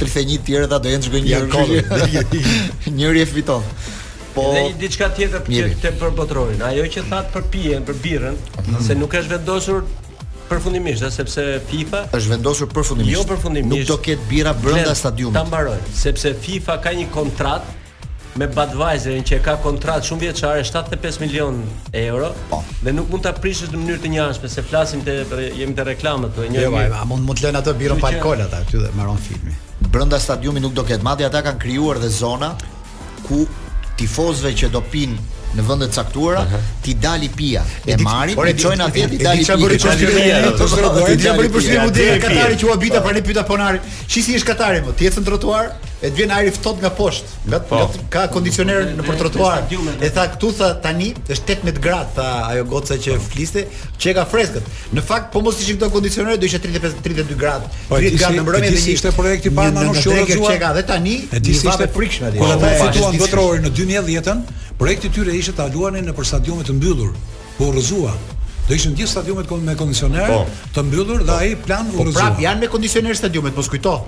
31 tjerët do jenë
zhgënjyer.
Njëri e fiton. Po
dhe një diçka tjetër që të për botërorin. Ajo që thatë për pijen, për birrën, mm. se nuk është vendosur përfundimisht, sepse FIFA
është vendosur përfundimisht.
Jo përfundimisht.
Nuk do ketë birra brenda stadiumit.
Ta mbaroj, sepse FIFA ka një kontratë me Budweiserin që ka kontratë shumëvjeçare 75 milion euro
po.
dhe nuk mund ta prishësh në mënyrë të njëanshme se flasim te jemi te reklamat këtu një
jo, mirë. a mund mund të lënë atë birën pa alkool ata aty dhe mbaron filmi.
Brenda stadiumit nuk do ketë madje ata kanë krijuar dhe zona ku tifozëve që do pinë në vende të caktuara, t'i dali pija. E marrin,
e
çojnë atje t'i dali pija.
Di çfarë bëri
pija?
Do
të thotë,
di çfarë bëri
për
shembull deri në
Katar
që u habita për një pyta ponari. Çi si është Katari më? Ti ecën trotuar? E të vjen ajri i ftohtë nga poshtë, nga po. nga ka kondicioner nëpër trotuar. E tha këtu tha tani është 18 gradë, tha ajo goca që fliste, që e ka freskët. Në fakt po mos ishin këto kondicionerë do ishte 35 32 gradë. 30
po,
gradë në mbrëmje dhe
ishte projekti para
në
Manush
Shorëzua. Çeka dhe tani
e di
se
ishte
frikshme atje.
Kur ata
po,
fituan botërorin në 2010-ën, projekti i tyre ishte ta luanin nëpër stadiume të mbyllur. Po u rrëzua, Do ishin të gjithë stadiumet me kondicioner
po.
të mbyllur dhe ai plan u rrëzua.
Po prap janë me kondicioner stadiumet, mos kujto.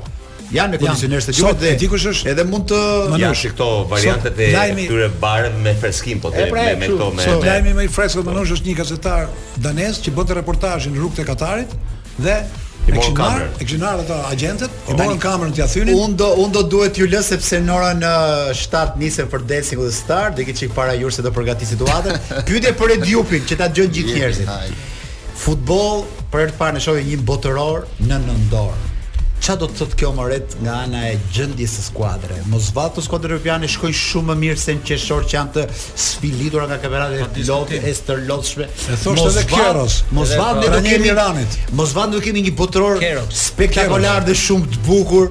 Janë me
kondicionerë
stadiumet dhe
dikush është
edhe mund të
janë si këto variantet e këtyre barëve me freskim po të
pra,
me këto me
sot lajmi më i freskët më është një gazetar danez që bënte reportazhin në rrugët e Katarit dhe E kishin marrë, e kishin marrë ata agjentët, e morën kamerën t'ia thynin.
Unë do unë do duhet t'ju lë sepse në orën 7 nisem për Dancing with the Star, do iki çik para jush se do përgatis situatën. Pyetje për Ediupin që ta dëgjojnë gjithë njerëzit. Futboll, për herë të parë ne shohim një botëror në nëntor. Çfarë do të thotë kjo merret nga ana e gjendjes së skuadrave? Mos vallë skuadrat europiane shkojnë shumë më mirë se në qershor që janë të sfilitura nga kampionatet e po, lodhë e stërlodhshme.
E thoshte edhe Keros,
mos vallë do kemi
Iranit.
Mos vallë do kemi një botëror spektakolar dhe shumë të bukur.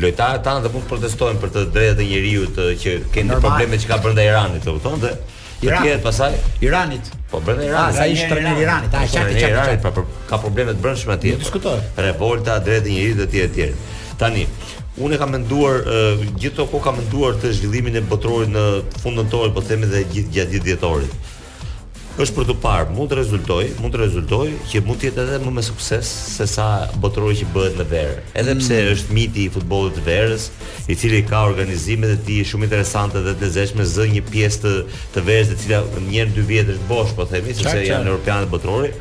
lojtarët tanë edhe mund të protestojnë për të drejtat e njeriut që kanë probleme që ka brenda Iranit, e kupton? Dhe Iranit pastaj
Iranit.
Po brenda Iranit.
Se ishte trajneri i Iranit,
ai çati
çati.
Iranit pa ka probleme të brendshme atje.
Diskutoj.
Revolta, të drejtat e njeriut etj etj. Tani, unë kam menduar uh, gjithë kohën kam menduar që zhvillimi i botërorit në fund nëntori, po themi dhe gjithë gjatë gjithë dhjetorit. Është për t'u parë, mund të rezultojë, mund të rezultojë që mund të jetë edhe më me sukses se sa botërori që bëhet në verë. Edhe pse mm. është miti i futbollit të verës, i cili ka organizimet e tij shumë interesante dhe të lezetshme, zë një pjesë të të verës e cila një në dy vjet është bosh, po themi, sepse janë europiani, botërori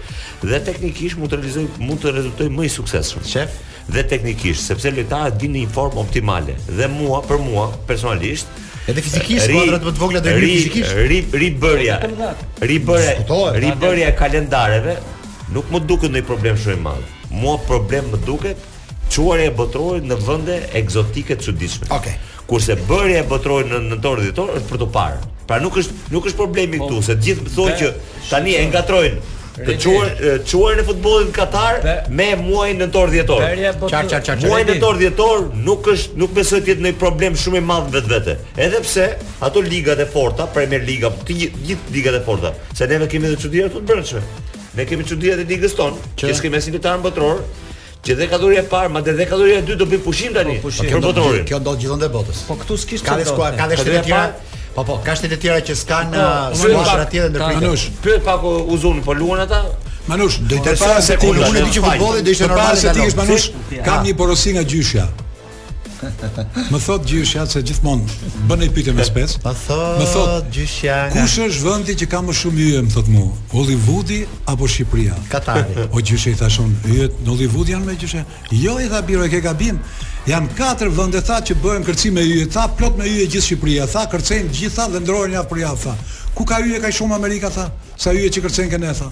dhe teknikisht mund të rezultojë mund të rezultojë më i suksesshëm.
Shef,
dhe teknikisht, sepse lojtarët vijnë në një formë optimale dhe mua për mua personalisht
Edhe fizikisht skuadrat më të vogla do
të
rri fizikisht.
Ri ribërja. Ribërja. Ribërja e kalendarëve nuk më duket ndonjë problem shumë i madh. Mua problem më duket çuarja e botërorit në vende ekzotike të çuditshme.
Okej. Okay.
Kurse bërja e botërorit në nëntor dhe dhjetor është për të parë. Pra nuk është nuk është problemi po, këtu, se të gjithë më thonë që tani e ngatërrojnë të çuar çuar në futbollin
Katar
me muajin nëntor dhjetor.
Çar çar
çar.
Muaji
nëntor dhjetor nuk është nuk besoj të jetë ndonjë problem shumë i madh në vetvete. Edhe pse ato ligat e forta, Premier Liga, të gjithë ligat e forta, se neve kemi edhe çuditë të brendshme. Ne kemi çuditë e ligës tonë, që kemi asim të tanë botëror, Që dhe kategoria e parë, madje dhe kategoria e dytë do bëjë pushim tani
po, pushim,
për botërorin.
Kjo ndodh gjithandej botës.
Po këtu s'kish çfarë.
Ka dhe skuadra, ka dhe shtete të tjera. Po po, ka shtete të tjera që s'kanë
po,
uh, skuadra
të
tjera ndërpritje.
Manush,
pyete pak Uzun, po luan ata?
Manush, do
të thashë se unë e di që futbolli do ishte normale
se ti
je
Manush, kam një porosi nga gjyshja. Më thotë gjyshja se gjithmonë bën një pyetje me spec. Më thotë,
më thotë gjyshja.
Kush është vendi që ka më shumë yje, më thotë mua? Hollywoodi apo Shqipëria?
Katari.
O gjyshja i thashë unë, yjet në Hollywood janë moj gjyshja. Jo i tha biro, e ke gabim. Janë katër vende tha që bëhen kërcim me yje, tha plot me yje gjithë Shqipëria, tha kërcejnë të gjitha dhe ndërrohen javë për javë tha. Ku ka yje kaq shumë Amerika tha? Sa yje që kërcejnë
te
ne tha?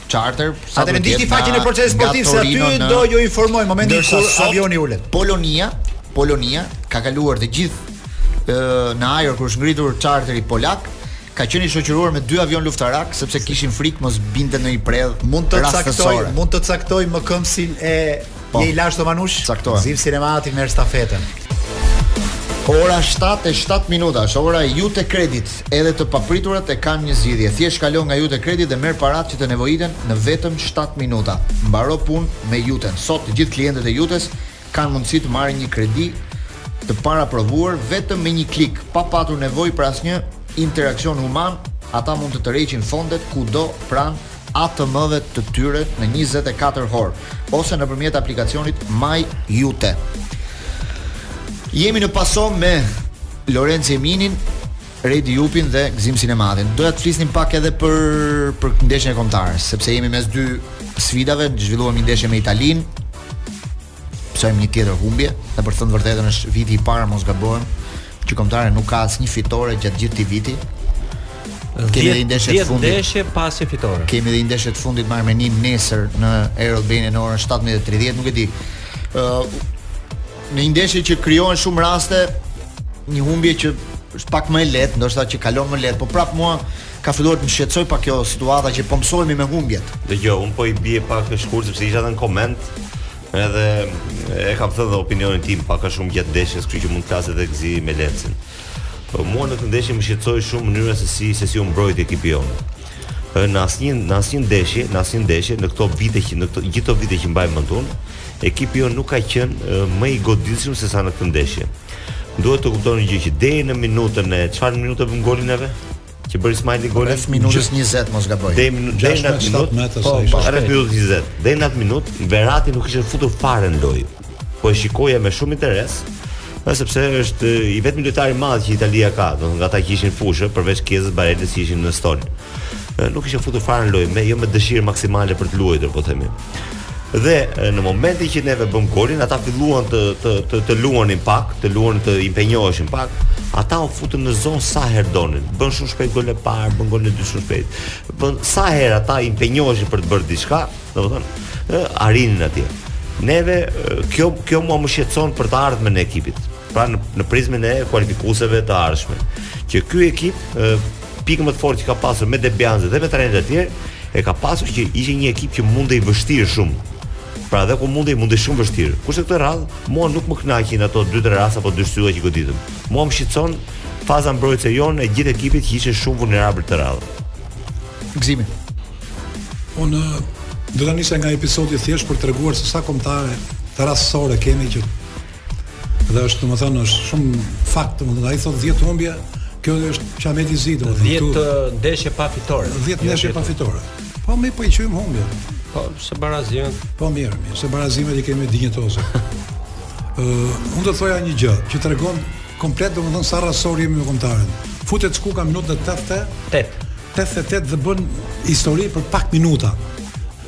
charter sa
të ndiqni faqen e procesit sportiv se aty
në...
do ju informojë momentin kur
sot,
avioni ulet.
Polonia, Polonia ka kaluar të gjithë në ajër kur është ngritur charteri polak ka qenë i shoqëruar me dy avionë luftarakë sepse kishin frikë mos binte ndonjë predhë
mund të caktoj mund të caktoj më këmbësin e
Po.
Je i lashtë o Manush?
Caktohem.
Zim Sinemati merr stafetën.
Ora 7 e 7 minuta, është ora e Iute Credit. Edhe të papriturat e kanë një zgjidhje. Thjesht kalo nga Iute Credit dhe merr paratë që të nevojiten në vetëm 7 minuta. Mbaro punë me Iuten. Sot të gjithë klientët e Iutes kanë mundësi të marrin një kredi të paraprovuar vetëm me një klik, pa patur nevojë për asnjë interaksion human. Ata mund të tërheqin fondet kudo pranë ATM-ve të tyre në njëzet e katër orë ose nëpërmjet aplikacionit My Iute. Jemi në Paso me Lorenc Eminin, Redi Jupin dhe Gëzim Sinematin. Doja të flisnim pak edhe për për ndeshjen e kombëtares, sepse jemi mes dy sfidave, zhvilluam një ndeshje me Italinë. Pësojmë një tjetër humbje, dhe për të thënë të vërtetën është viti i parë mos gabohem që kombëtarja nuk ka asnjë fitore gjatë gjithë këtij viti. Kemi dhe një ndeshje të fundit.
Ndeshje pa asnjë fitore.
Kemi dhe një ndeshje të fundit me Armeninë nesër në Air Albania në orën 17:30, nuk e di. Ë uh, në një ndeshje që krijohen shumë raste, një humbje që është pak më e lehtë, ndoshta që kalon më lehtë, por prapë mua ka filluar të më shqetësojë pak kjo situata që po mësohemi me humbjet.
Dëgjo, unë po i bie pak më shkurt sepse isha në koment Edhe e kam thënë dhe opinionin tim pak a shumë gjatë ndeshjes, kështu që mund të flas edhe Gzimi e Lenci. Po mua në këtë ndeshje më shqetësoi shumë mënyra se si se si u mbrojt ekipi jonë. Në asnjë në asnjë ndeshje, në asnjë ndeshje në këto vite që në këto gjithë këto vite që mbaj mend unë, ekipi jonë nuk ka qenë më i goditshëm se sa në këtë ndeshje. Duhet të kuptoni një gjë që deri në minutën e çfarë minutën vëm golin neve? që bëri Ismajli golin
në minutën 20 mos gaboj.
Deri në 17
metra sa ishte.
Po, rreth minutës 20. Deri në atë minutë Verrati nuk ishte futur fare në lojë. Po e shikoja me shumë interes. Dhe sepse është i vetmi lojtar i madh që Italia ka, domethënë nga ata që ishin në fushë, përveç Kiezës, Barelës që ishin në stol. Nuk ishte futur fare në lojë, me jo me dëshirë maksimale për të luajtur, po themi. Dhe në momentin që neve bëmë golin, ata filluan të të të, të luanin pak, të luanin të impenjoheshin pak. Ata u futën në zonë sa herë donin. Bënë shumë shpejt golin e parë, bënë golin e dytë shumë shpejt. Bënë sa herë ata impenjoheshin për të bërë diçka, domethënë, arrinin atje. Neve kjo kjo mua më shqetëson për të ardhmen e ekipit. Pra në, në prizmin e kualifikueseve të ardhshme, që ky ekip pikën më të fortë që ka pasur me De Biazin dhe me trajnerët e tjerë, e ka pasur që ishte një ekip që mundej vështirë shumë. Pra edhe kur mundej, mundej shumë vështirë. Kurse këtë radhë, mua nuk më kënaqin ato 2-3 raste apo dy shtylla që goditëm. Mua më shqetëson faza mbrojtëse e jonë e gjithë ekipit që ishte shumë vulnerabël këtë radhë.
Gzimi.
Unë do ta nis nga episodi thjesht për të treguar se sa kombëtare të rastësore kemi që Dhe është, domethënë, është shumë fakt, domethënë, ai thotë 10 humbje, kjo është qamet i zi, domethënë.
10 tu... ndeshje pa fitore.
10 ndeshje pa fitore. Po, mirë po i quajmë humbje.
Po, se barazime.
Po, mirë, mirë, se barazimet i kemi dinjitoze. uh, unë të thoja një gjë, që tregon komplet, domethënë, sa rastësorë jemi me kombëtaren. Futet Skuka minutën e
88,
88 dhe bën histori për pak minuta.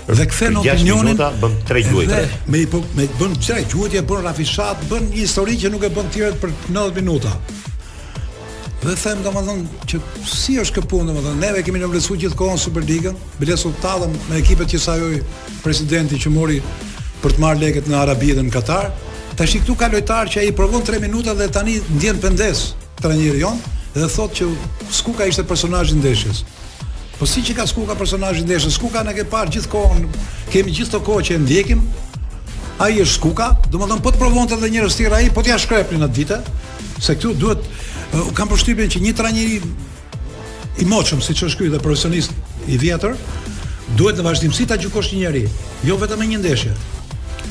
dhe kthen opinionin
minuta bën tre
gjuhë. Me po, me bën tre gjuhë, bën rafishat, bën një histori që nuk e bënë të tjerët për 90 minuta. Dhe them domethënë që si është kjo punë domethënë neve kemi nënvlerësu gjithë kohën Superligën, biles u tallëm me ekipet që sajoi presidenti që mori për të marrë lekët në Arabi dhe në Katar. Tash këtu ka lojtarë që ai i provon 3 minuta dhe tani ndjen pendesë trajneri jonë dhe thotë që Skuka ishte personazhi i ndeshjes. Po si qenka Skuka personazhi i ndeshjes, Skukën e ke parë gjithë kohën, kemi gjithë këtë kohë që e ndjekim, ai është Skuka, domethënë po të provonte dhe njerëz të tjerë ai, po t'ia shkrepte një ditë, se këtu duhet, uh, kam përshtypjen që një trajner i moqëm, siç është ky dhe profesionist i vjetër, duhet në vazhdimësi ta gjykosh një njeri, jo vetëm me një ndeshje.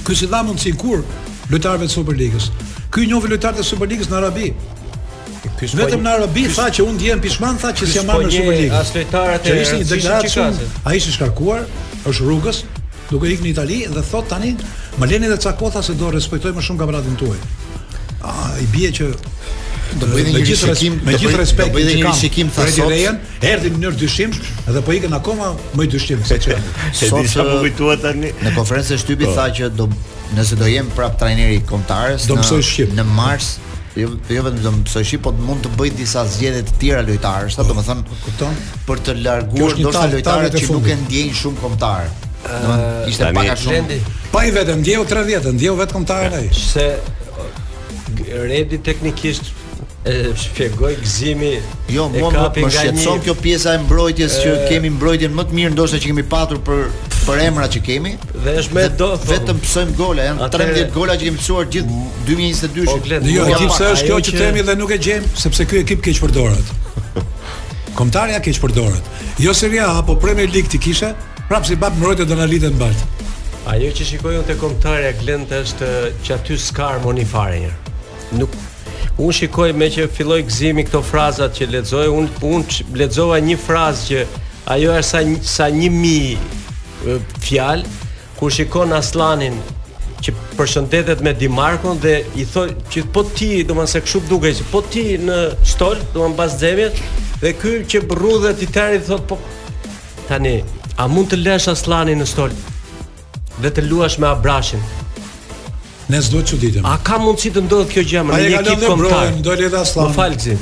Ky s'i dha mundësi kurrë lojtarëve të Superligës. Ky i njohu lojtarët e Superligës në Arabi, Vetëm në Arabi tha që unë ndjehem pishman tha që s'jam marrë
me
Superligën.
As lojtarët e
ishte i
degraduar.
Ai është i shkarkuar, është rrugës, duke ikë në Itali dhe thot tani më leni edhe ca kohë se do respektoj më shumë kampionatin tuaj. A i bie që
do
bëjë
një
gjithë
shikim,
me gjithë respekt,
do
bëjë
një shikim tha sot.
Rejën, erdhi në mënyrë të dyshimtë dhe po ikën akoma më dyshimtë se çfarë.
Se di sa po kujtuat tani.
Në konferencën e shtypit
po.
tha që do nëse do jem prap trajneri i
kombëtares
në në mars Jo, jo vetëm Asllani, po mund të bëj disa zgjedhje të tjera lojtarësh, sa po, domethënë, po,
kupton,
për të larguar ndoshta lojtarët që nuk e ndjejnë shumë kombëtaren. Domethënë, ishte pak a shumë.
Pa i vetëm ndjeu 30, ndjeu vetëm kombëtaren ai.
Se Redi teknikisht e shpjegoi Gëzimi.
Jo, mua më më shqetëson kjo pjesa e mbrojtjes që kemi mbrojtjen më të mirë ndoshta që kemi patur për për emrat që kemi.
Dhe është ne që
vetëm pësojmë gola, janë 13 gola që kemi pësuar gjithë
2022-shin. Po,
jo, ti pse është kjo që themi dhe nuk e gjejmë, sepse ky ekip keq përdoret. Komtarja keq përdoret. Jo Serie A apo Premier League t'i kishe, prapë s'ban mbrojtje do na i lidhë në baltë.
Ajo që shikoj unë te Komtarja Glend është që aty s'ka harmoni fare një. Nuk Unë shikoj meqë filloi Gëzimi këto frazat që lexoi, unë un lexova një frazë që ajo është sa sa 1000 fjalë kur shikon Asllanin që përshëndetet me Dimarkon dhe i tha që po ti, domethënë se kështu dukej që po ti në stol, domethënë pas xhemit dhe ky që rrudhet i tëri thot po tani a mund të lësh Asllanin në stol? Dhe të luash me Abrashin.
Ne s'do të çuditemi.
A ka mundësi të ndodhë kjo gjë në një ekip kombëtar?
Ai do leta
sllama. Po falzi.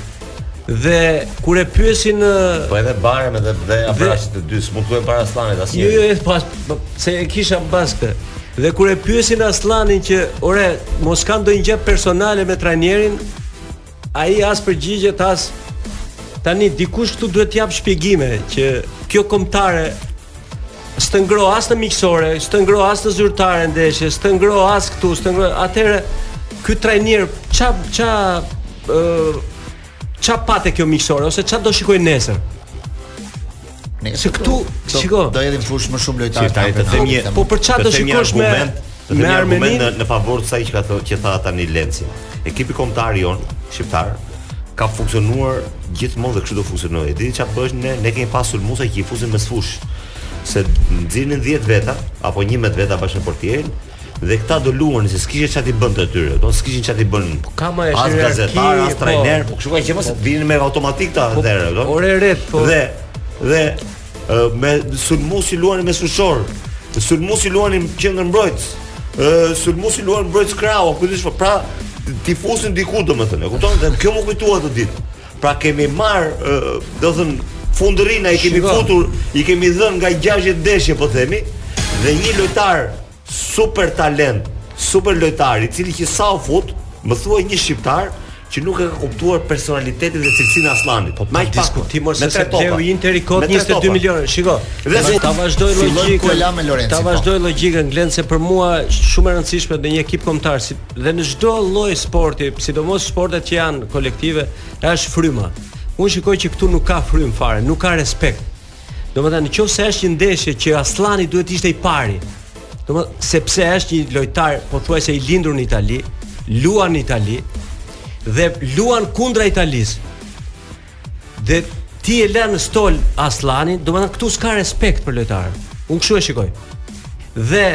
Dhe kur e pyesin në
Po edhe Bare edhe dhe Abrashi të dy s'futen para
Asllanit
asnjë.
Jo, jo, është pas po, se e kisha mbas këtë. Dhe kur e pyesin Asllanin që, "Ore, mos ka ndonjë gjë personale me trajnerin?" Ai as përgjigjet as tani dikush këtu duhet të japë shpjegime që kjo kombëtare s'të ngro as në miqësore, s'të ngro as në zyrtare ndeshje, s'të ngro as këtu, s'të ngro. Atëherë ky trajner ça ça ë ça pa te kjo miqësore ose ça do shikojë nesër? Nesër këtu shiko,
do hedhim në fushë më shumë lojtarë.
Si tani të them një,
po për çfarë do shikosh me
të them argument në, në favor të saj që ka thënë që tha tani Lenci. Ekipi kombëtar jonë shqiptar ka funksionuar gjithmonë dhe kështu do funksionojë. Di çfarë bësh ne? Ne kemi pasur Muça që i fusin mesfushës se nxirrnin 10 veta apo 11 veta bashkë me portierin, Dhe këta do luanin se s'kishin çfarë t'i bënte atyre, do s'kishin çfarë t'i bënin.
Po ka më
as gazetar, as
po.
trajner, po kështu ka qenë se vinin me automatik ta po, atëherë, do.
Ore ret, po.
Dhe dhe me sulmuesi luanin mesfushor. Sulmuesi luanin qendërmbrojtës. Ë sulmuesi luan mbrojtës krahu, ku dish po. Pra t'i fusnin diku domethënë, e kupton? Dhe kjo m'u kujtua atë ditë. Pra kemi marrë, do të thënë, fundërrina i kemi futur, i kemi dhënë nga 60 ndeshje po themi dhe një lojtar super talent, super lojtar i cili që sa u fut, më thuaj një shqiptar që nuk e ka kuptuar personalitetin dhe cilësinë e Asllanit. Po
pa diskutim ose s'e bleu Interi kot 22 milionë. Shiko.
Dhe si
ta vazhdoj logjikën. Ta vazhdoj logjikën Glen se për mua shumë e rëndësishme me një ekip kombëtar si Dhe në çdo lloj sporti, sidomos sportet që janë kolektive, është fryma. Unë shikoj që këtu nuk ka frymë fare, nuk ka respekt. Domethënë, nëse është një ndeshje që Asllani duhet të ishte i pari. Domethënë, sepse është një lojtar pothuajse i lindur në Itali, luan në Itali dhe luan kundra Italisë. Dhe ti e lë në stol Asllanin, domethënë këtu s'ka respekt për lojtarët. Unë kështu e shikoj. Dhe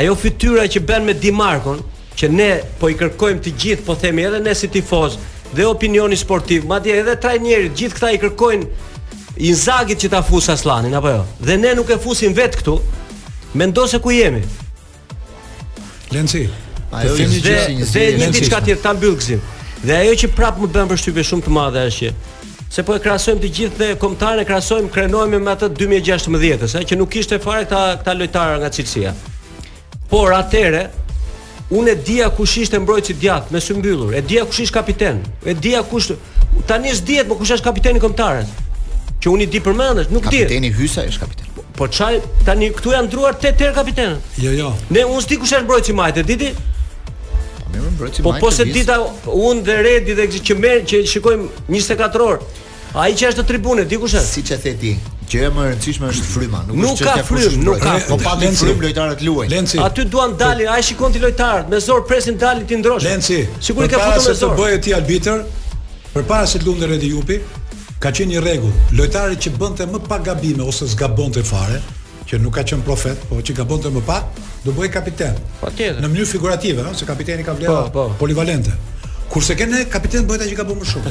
ajo fytyra që bën me Dimarkon, që ne po i kërkojmë të gjithë, po themi edhe ne si tifozë dhe opinioni sportiv, madje edhe trajnerët, gjithë këta i kërkojnë Inzagit që ta fusë Asllanin apo jo. Dhe ne nuk e fusim vetë këtu. Mendo se ku jemi.
Lenci.
Ajo që ishte një
zë
e
një diçka tjetër ta mbyll Gëzim. Dhe ajo që prap më bën përshtypje shumë të madhe është që se po e krahasojmë të gjithë dhe kombëtaren e krahasojmë krenohemi me atë 2016-s, që nuk kishte fare këta këta lojtarë nga cilësia. Por atëherë unë e dija kush ishte mbrojtës i djathtë me sy mbyllur, e dija kush ishte kapiten, e dija kush Tani s'dihet më, po kush është kapiteni i kombëtares? Që unë i di përmendësh, nuk di.
Kapiteni Hysaj është kapiten.
Po, po ça tani këtu janë ndërruar tetë herë kapitenët.
Jo, jo.
Ne unë s'di kush është mbrojtësi i majtë, e di ti?
Po më mbrojtësi
po,
majtë.
Po po
s'e
ditëm unë dhe Redi dhe që merr që shikojmë 24 orë. Ai që është në tribunë, di kush është?
Siç e the ti. Që e më e rëndësishme është fryma, nuk,
Nuk
është
ka
çështja kush
frymë,
është
nuk
mbrojtës. ka Po frymë. pati
Lenci.
frymë lojtarët luajnë.
Lenci.
Aty duan të dalin, ai shikon ti lojtarët, me zor presin të dalin t'i ndërrosh.
Lenci,
Sigur i ka
përpara
futur me
se të
zor.
bëheshe ti arbitër, përpara se të luante Redi Jupi, ka qenë një rregull. Lojtari që bënte më pak gabime ose s'gabonte fare, që nuk ka qenë profet, po që gabonte më pak, do bëhej kapiten.
Patjetër.
Në mënyrë figurative, ëh, se kapiteni ka vlera
Po, po.
polivalente. Kurse ke ne kapiten bëhet ai që gabon më shumë.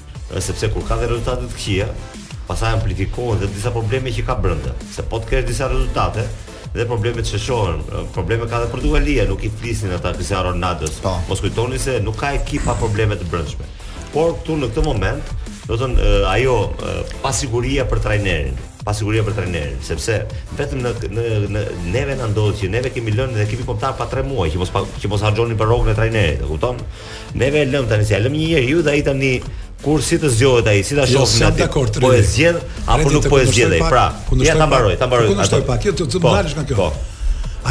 sepse kur ka dhe rezultate të këqija, pastaj amplifikohen dhe disa probleme që ka brenda. Se po të kesh disa rezultate, dhe problemet sheshohen. Probleme ka dhe Portugalia, nuk i flisnin ata Cristiano Ronaldos.
Po.
Mos kujtoni se nuk ka ekip pa probleme të brendshme. Por këtu në këtë moment, domethënë ajo pasiguria për trajnerin, pasiguria për trajnerin, sepse vetëm në në në neve na ndodh që neve kemi lënë dhe kemi kombëtare pa 3 muaj që mos pa, që mos harxhonin për rrogën e trajnerit, e kupton? Neve e lëmë tani se ia lëmë një njeriu dhe ai tani kur si të zgjohet ai, si ta
jo,
shohim
atë.
Po e zgjedh apo nuk po e zgjedh ai. Pra, ja ta mbaroj, ta mbaroj.
Kundërshtoj pak, jo të të
po,
ndalësh nga kjo.
Po.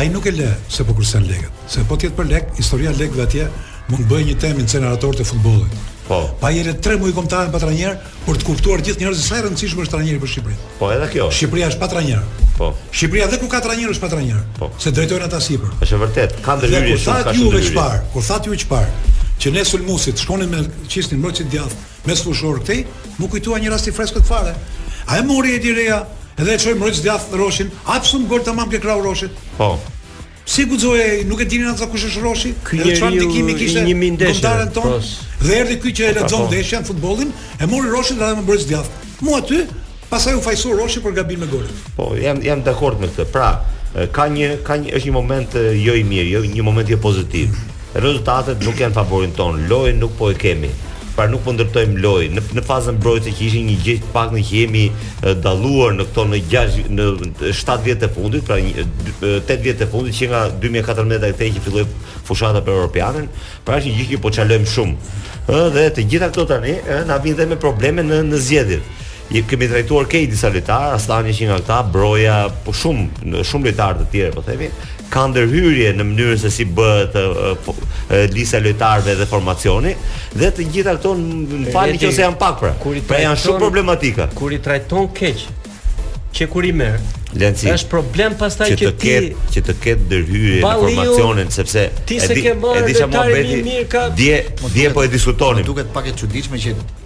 Ai nuk e lë se po kursen lekët. Se po të jetë për lek, historia e lekëve atje mund të bëjë një temë inceneratorët e futbollit.
Po.
Pa lëre tre muaj kombëtare pa trajner, Për të kuptuar gjithë njerëzit sa e rëndësishme është trajneri për Shqipërinë.
Po edhe kjo.
Shqipëria është pa trajner.
Po.
Shqipëria dhe kur ka trajner është pa trajner.
Po.
Se drejtojnë ata sipër.
Është e vërtetë, ka ndërhyrje shumë
sa
shumë.
Kur
thatë ju
çfarë? Kur thatë ju çfarë? Që ne sulmuesit shkonin me qisnin mbrojtës i djathtë mesfushor këtej, më kujtua një rast i freskët fare. A e mori Edi Reja dhe e çoi mbrojtës djathtë Roshin? Pësum gol tamam ke krahu Roshit.
Po.
Si guxoi ai? Nuk e dinin ata kush është Roshi?
Ky
edhe çfarë ndikimi kishte
një mijë ndeshje
kombëtaren tonë?
Po.
Dhe erdhi ky që e lexon
po.
ndeshjen, futbollin, e mori Roshin dhe më bëri mbrojtës djathtë. Mu aty, pastaj u fajësua Roshi për gabimin e golit.
Po, jam jam dakord me këtë. Pra, ka një ka një është një moment jo i mirë, jo një moment jo pozitiv. Rezultatet nuk janë në favorin tonë. Lojën nuk po e kemi. Pra nuk po ndërtojmë lojë në në fazën mbrojtëse që ishte një gjë të paktën që jemi dalluar në këto në 6 në 7 vjet e fundit, pra 8 vjet e fundit që nga 2014 e këtej që filloi fushata për Europianin, pra është një gjë që po çalojmë shumë. Ëh dhe të gjitha këto tani ëh na vijnë dhe me probleme në në zgjedhjet. I kemi trajtuar keq disa lojtarë, Asllani është një nga këta, Broja, po shumë shumë lojtarë të tjerë po themi, ka ndërhyrje në mënyrën se si bëhet po, lista e lojtarëve dhe formacioni dhe të gjitha këto në
fakt
që janë pak pra. Pra janë shumë problematika.
Kur i trajton keq që kur i merr
Lenci.
Është problem pastaj
që,
që
të ketë, që të ketë ndërhyrje në formacionin sepse
ti s'e ke marrë
e di çfarë
më bën ti.
Dje dje po e diskutonim.
Duket pak e çuditshme që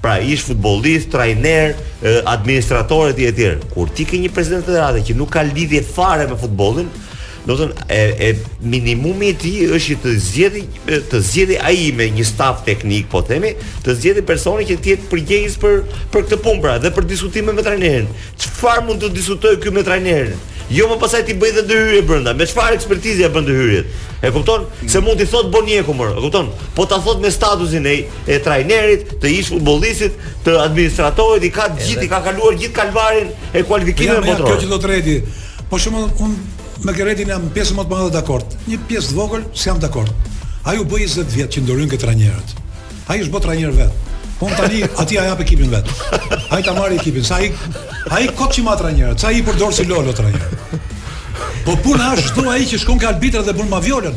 Pra ish futbollist, trajner, administrator etj etj. Kur ti ke një president federate që nuk ka lidhje fare me futbollin, domethënë e, e minimumi i tij është që të zgjedhi të zgjedhi ai me një staf teknik, po themi, të zgjedhi personi që të jetë përgjegjës për për këtë punë pra dhe për diskutime me trajnerin. Çfarë mund të diskutoj ky me trajnerin? Jo më pastaj të bëjë dhe ndërhyrje brenda. Me çfarë ekspertize e bën ndërhyrjet? E kupton? Se mund ta thotë Bonieku, e kupton? Po ta thotë me statusin e e trajnerit, të ish futbollistit, të administratorit, i ka gjithë, i ka kaluar gjithë kalvarin e kualifikimeve
botërore. Kjo që thotë Redi, po shumë un me Redin jam pjesë më të madhe dakord. Një pjesë të vogël s'jam dakord. Ai u bë 20 vjet që ndërhyn ke trajnerët. Ai është bë trajner vet. Po tani aty ja jep ekipin vet. Ai ta marr ekipin, sa ai ai kot që mban trajnerë, sa ai i përdor si lolo trajner. Po puna është thua ai që shkon ke arbitrat dhe bën moviolën.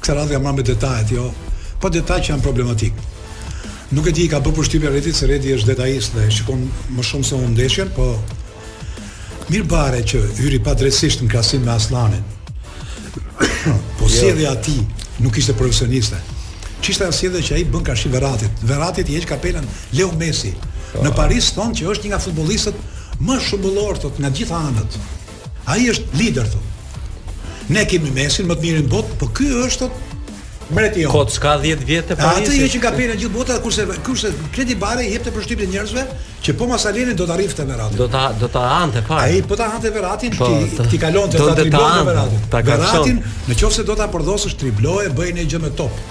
Këtë radhë jam marrë me detajet, jo, po detaj që janë problematik. Nuk e di, i ka bërë përshtypje Redit, se Redi është detajist dhe shikon më shumë se unë ndeshjen, po mirë Bare që hyri padrejtësisht në krasim me Asllanin. po sjellja e tij nuk ishte profesioniste. Ç'ishte ajo sjellje që ai bën karshi Verrattit. Verrattit i heq kapelen Leo Messi. Në Paris thonë që është një nga futbolistët më shembullorë, thotë, nga gjitha anët. Ai është lider thotë. Ne kemi Messin më të mirin në botë, po ky është thotë mbreti jonë.
Kot s'ka 10 vjet të
Parisit. Atij
i
heq kapelen gjithë bota, kurse kurse Keidi Bare i jepte përshtypjen njerëzve që po ma sa e linin do ta rrifte Verratin.
Do ta do ta hante fare.
Ai po ta hante Verratin,
po,
ti t'i kalonte ta
dribloje
Verratin. Verratin, në qoftë se do ta përdhosësh dribloje, bëj një gjë me top.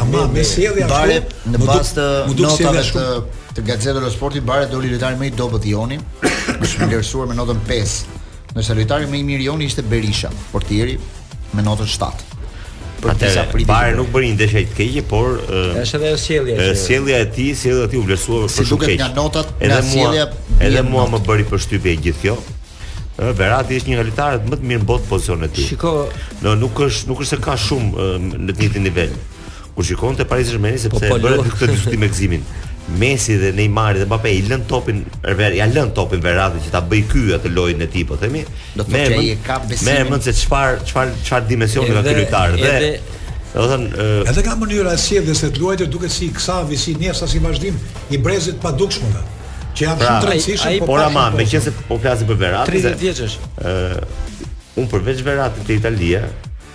Ama me sjellje
Bare në bazë të notave të të Gazzetta dello Sport Bare doli lojtari më i dobët joni, është vlerësuar me notën 5. Ndërsa lojtari më i mirë joni ishte Berisha, portieri me notën 7. Për të
sa
pritë.
Bare nuk bëri një ndeshje të keqe, por
është edhe sjellja. Është
sjellja e tij, sjellja e tij u vlerësua për shumë keq.
Si duket nga notat,
edhe mua, edhe mua më bëri përshtypje gjithë kjo. Ë Verratti është një nga lojtarët më të mirë në botë në pozicionin e tij.
Shiko,
no, nuk është nuk është se ka shumë në të njëjtin nivel. Kur shikon te Paris Saint-Germain po, sepse
po, bëra
këtë diskutim me Gzimin. Messi dhe Neymar dhe Mbappé i lën topin, ver, ja lën topin Verrattit që ta bëj ky atë lojën e tij, po themi.
Do të thotë ai ka besim.
Merre me mend se çfar çfar çfar dimensioni ka ky lojtar dhe
edhe
Do të thënë, uh,
edhe nga mënyra e sjelljes së të luajturit duket si Xavi, si Iniesta, si vazhdim i brezit padukshëm. Që janë
pra,
shumë të rëndësishëm, po
por ama, me qenë se po flasim për Verrattin,
30 vjeç është.
Ë, un përveç Verrattit te Italia,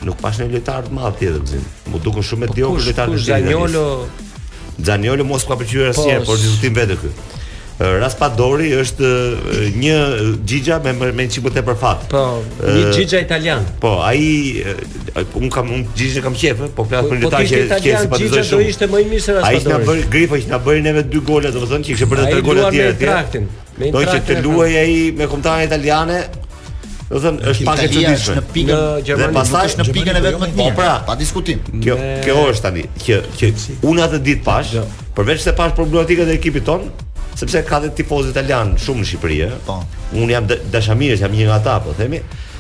nuk pash një lojtar të madh tjetër Gzim. Mu dukën shumë
po
mediokër
lojtarët
e tjerë.
Zaniolo
Zaniolo mu s'ka pëlqyer
po,
asnjëherë, por diskutim vetë ky. Raspadori është një Xhixha me me çipo te për fat.
Po, një Xhixha italian.
Po, ai Unë kam unë Xhixhën kam qejf, po flas për lojtar që
e
simpatizoj shumë.
Ai ishte më i mirë se Raspadori.
Ai ishte na bëri Grifo që na bëri neve dy gola, domethënë që kishte bërë tre
gola
të tjera. Ai
duan me traktin.
Do që të luaj ai me kombëtaren italiane, Do të thënë është pak e çuditshme.
Në pikën
në Gjermani.
Dhe
pastaj në pikën e vetëm të mirë.
Pra,
pa diskutim.
Kjo kjo është tani që që unë atë ditë pash, jo. përveç se pash problematikat e ekipit ton, sepse ka dhe tifoz italian shumë në Shqipëri, ëh.
Po.
Unë jam dashamirës, jam një nga ata, po themi.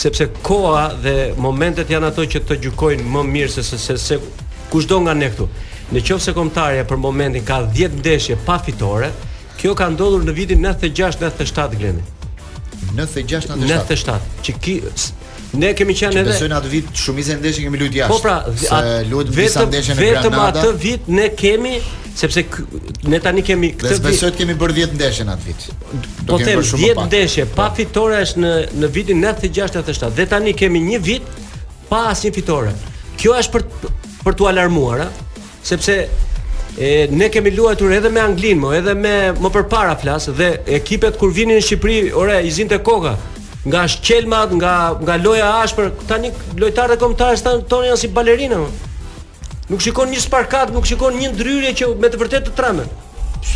Sepse koha dhe momentet janë ato që të gjykojnë më mirë se se se, se kushdo nga ne këtu. Në qoftë se kombëtarja për momentin ka 10 ndeshje pa fitore, kjo ka ndodhur në vitin 96-97 Glendi.
96-97. 97.
Që ki, ne kemi qenë edhe
Besoj në atë vit shumicën e ndeshjeve kemi luajtur jashtë.
Po pra,
se luajtur disa ndeshje në Granada.
Vetëm atë vit ne kemi sepse ne tani kemi këtë vit.
Besoj të kemi bërë 10 ndeshje në atë vit.
Po them 10 ndeshje pa po. fitore është në në vitin 96-97 dhe tani kemi një vit pa asnjë fitore. Kjo është për për t'u alarmuar, a? sepse e ne kemi luajtur edhe me Anglinë, mo, edhe me më përpara flas dhe ekipet kur vinin në Shqipëri, ore, i zinte koka nga shkelmat, nga nga loja e ashpër, tani lojtarët e kombëtarës tonë janë si balerina. Nuk shikon një sparkat, nuk shikon një ndërhyrje që me të vërtetë të trembë.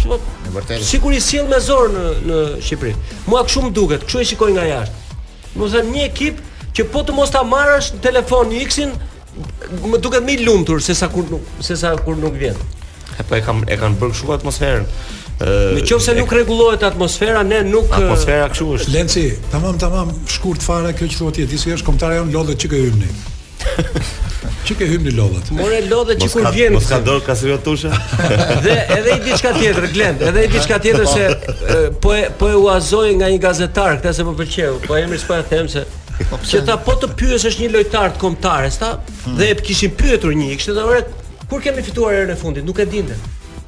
Me vërtetë.
Sikur i sjell me zor në në Shqipëri. Mua kështu më duket, kështu e shikoj nga jashtë. Do të një ekip që po të mos ta marrësh në telefon X-in, më duket më i lumtur se sa kur nuk se sa kur nuk vjen.
Po e kanë e kanë bërë kështu atmosferën.
Në qoftë se nuk rregullohet atmosfera, ne nuk
atmosfera kështu është.
Lenci, tamam tamam, shkurt fare kjo që thua ti, disi është kombëtarja jonë lodhet që ke himni. Që ke himni lodhet?
More lodhet që kur vjen.
Mos ka dorë ka sirë tusha.
Dhe edhe i diçka tjetër, Glend, edhe një diçka tjetër se po e po e huazoj nga një gazetar, këtë se më pëlqeu. Po emrin s'po e them se po që ta po të pyes është një lojtar të kombëtares ta hmm. dhe e kishin pyetur një, kishte thënë, "Ore, kur kemi fituar herën e fundit? Nuk e dinte."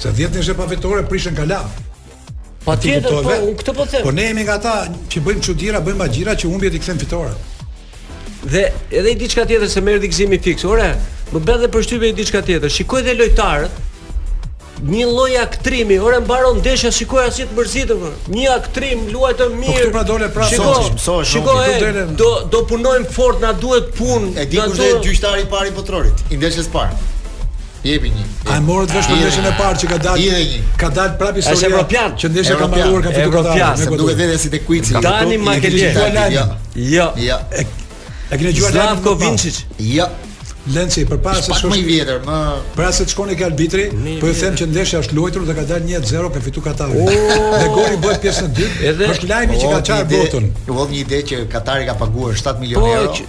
Se
dhjetë ndeshje pa fitore prishën ka lavë.
Patjetër, po, unë këtë po them.
Po ne jemi nga ata që bëjmë çudira, bëjmë magjira që humbjet i kthejmë fitore.
Dhe edhe një diçka tjetër se merr dikëzimi fiks. Ore, më bën dhe përshtypje një diçka tjetër. Shikoj dhe lojtarët. Një lloj aktrimi, ore mbaron ndeshja, s'shikoj asnjë të mërzitur. Po. Një aktrim luajtëm mirë.
Po pra dole pra
shikoj,
shikoj, shikoj,
do do punojmë fort, na duhet punë.
E di kush është gjyqtari i parë i botërorit, i ndeshjes parë. Jepi një.
A e morët vesh për ndeshjen e parë që ka dalë.
Jire një.
Ka dalë prapë historia.
Është evropian.
Që ndeshja ka mbaruar ka fituar
Evropian.
Me
duhet edhe si te Kuici.
Dani Makelie.
Jo.
Jo.
Jo.
Slavko Vinçiç?
Jo.
Lenci përpara se shkon.
Më i vjetër, më
para se të shkoni ke arbitri, po ju them që ndeshja është luajtur dhe ka dalë 1-0 ka fituar Katari. Oh! Dhe goli bëhet pjesën e dytë. Është lajmi që ka çarë botën.
U hodh një ide që Katari ka paguar 7 milionë
po,
euro.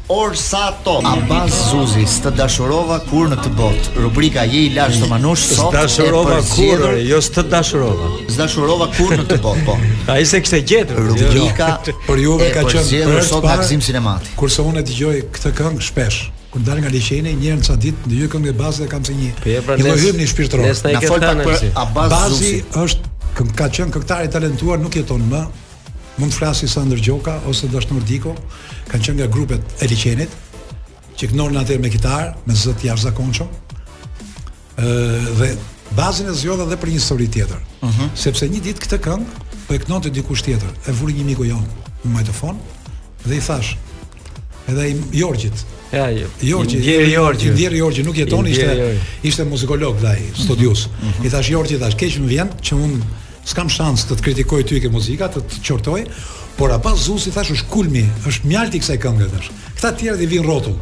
Orsato. Abaz Zuzi, s'të dashurova kurrë në këtë botë. Rubrika Je i lashtë Manush sot.
Dashurova
kurrë,
jo s'të dashurova.
S'dashurova kurrë në këtë botë, po.
Ai se kishte gjetur. Jo.
Rubrika
për juve ka qenë zgjedhur
sot
në
Aksim Cinemati.
Kurse unë dëgjoj këtë këngë shpesh. Kur dal nga liqeni, një herë në ca ditë ndjej këngë Bazit dhe kam se një.
Po, pra,
një hyrni shpirtëror.
Na
fol pak për
Abaz
Zuzi.
Bazi është ka qenë këngëtar i talentuar, nuk jeton më. Mund të flasi Sandër Gjoka ose Dashnor Diko, kanë qenë nga grupet e liqenit, që këndonin atë me kitarë, me zë të jashtëzakonshëm, dhe Abazin e zgjodha dhe për një histori tjetër. Uh mhm. -huh. Sepse një ditë këtë këngë po e këndonte dikush tjetër, e vuri një miku jon në magnetofon dhe i thash, Edhe i Jorgjit.
Ja, jo.
Jorgji,
Jorgji, Jorgji.
I ndjeri Jorgji nuk jeton, ishte ishte muzikolog vllai, mhm. studios. Mm -hmm. I thash Jorgji, thash, keq më vjen që un s'kam shans të të kritikoj ty ke muzika, të të qortoj, por Abaz Zusi thash është kulmi, është mjalti i kësaj këngë thash. Këta të tjerët i vin rrotull.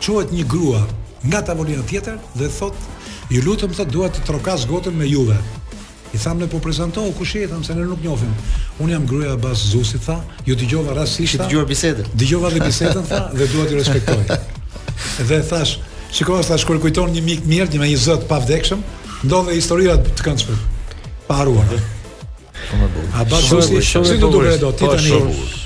Çohet një grua nga tavolina tjetër dhe thot, "Ju lutem, thot, dua të trokas gotën me juve." I thamë ne po prezantohu kush je, thamë se ne nuk njohim. Unë jam gruaja e Abaz Zusit tha, ju dëgjova rastësisht. Ti
dëgjova bisedën.
Dëgjova dhe bisedën tha dhe dua t'ju respektoj. Dhe thash, shiko thash kur kujton një mik të mirë, një me një zë të pavdekshëm, ndodhin dhe historira të këndshme. Paharruar.
Shumë e bukur. Abaz Zusi, si do duhet
do
ti tani?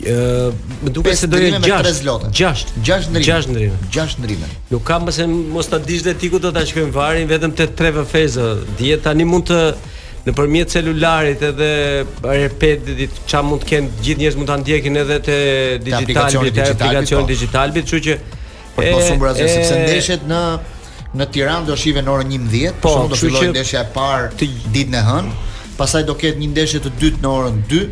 më duket se do
jetë
6
zlotë.
6.
6 ndërrime.
6 ndërrime.
6 ndërrime.
Nuk ka më se mos ta dish dhe ti ku do ta çojmë vallin vetëm te tre vizeza. Dihet tani mund të nëpërmjet celularit edhe iPad-it ça mund të kenë gjithë njerëz mund ta ndjekin edhe te DigitAlbi, te aplikacioni DigitAlbit, kështu që
për të mos humbuar asgjë sepse ndeshjet në Në Tiranë do shihen në orën 11,
po,
do fillojë ndeshja e parë të... ditën e hënë. Pastaj do ketë një ndeshje të dytë në orën 2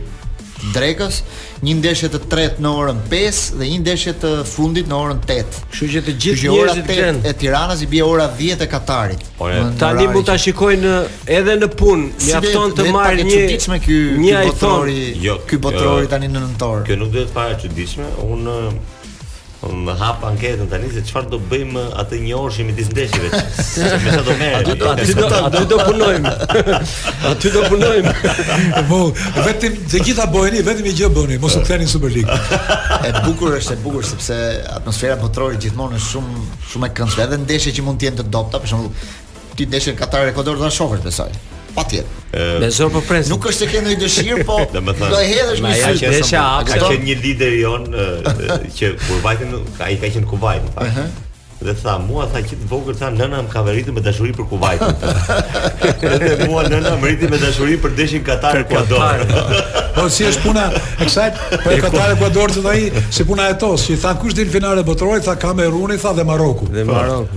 të drekës, një ndeshje të tretë në orën 5 dhe një ndeshje të fundit në orën 8.
Kështu që të gjithë njerëzit
që
janë
e Tiranës i bie ora 10 e Katarit.
Po
tani mund ta shikojnë edhe në punë, mjafton të marrë një
çuditshme ky ky botërori,
jo,
ky
botërori
tani në nëntor.
Kjo nuk duket fare e çuditshme. Unë Unë hap anketën tani se çfarë do bëjmë atë një orë që është midis ndeshjeve. Me çfarë do merret.
Aty do aty do aty do punojmë. Aty do punojmë.
Po vetëm të gjitha bëjini, vetëm një gjë mos bëni, mos u ktheni në Superligë.
E bukur është e bukur sepse atmosfera botërore gjithmonë është shumë shumë e këndshme. Edhe ndeshje që mund të jenë të dobta, për shembull, Ti ndeshjen Katar Ekuador do shohësh besoj. Patjetër.
Me zor po pres.
Nuk është se ke ndonjë dëshirë, po do e hedhësh një sy.
Ai
është
ka qenë një lider i joni që kur vajtën ai ka qenë në Kuvajt, në fakt. Dhe tha, mua tha që të vogël tha nëna më ka rritur me dashuri për Kuvajtin. Dhe mua nëna më rriti me dashuri për ndeshjen Katar Ekuador.
Po si është puna e kësaj për Katar Ekuador të ai, si puna e Eto'os, që i tha kush del në finale botërore, tha Kameruni, tha dhe Maroku.
Dhe Maroku.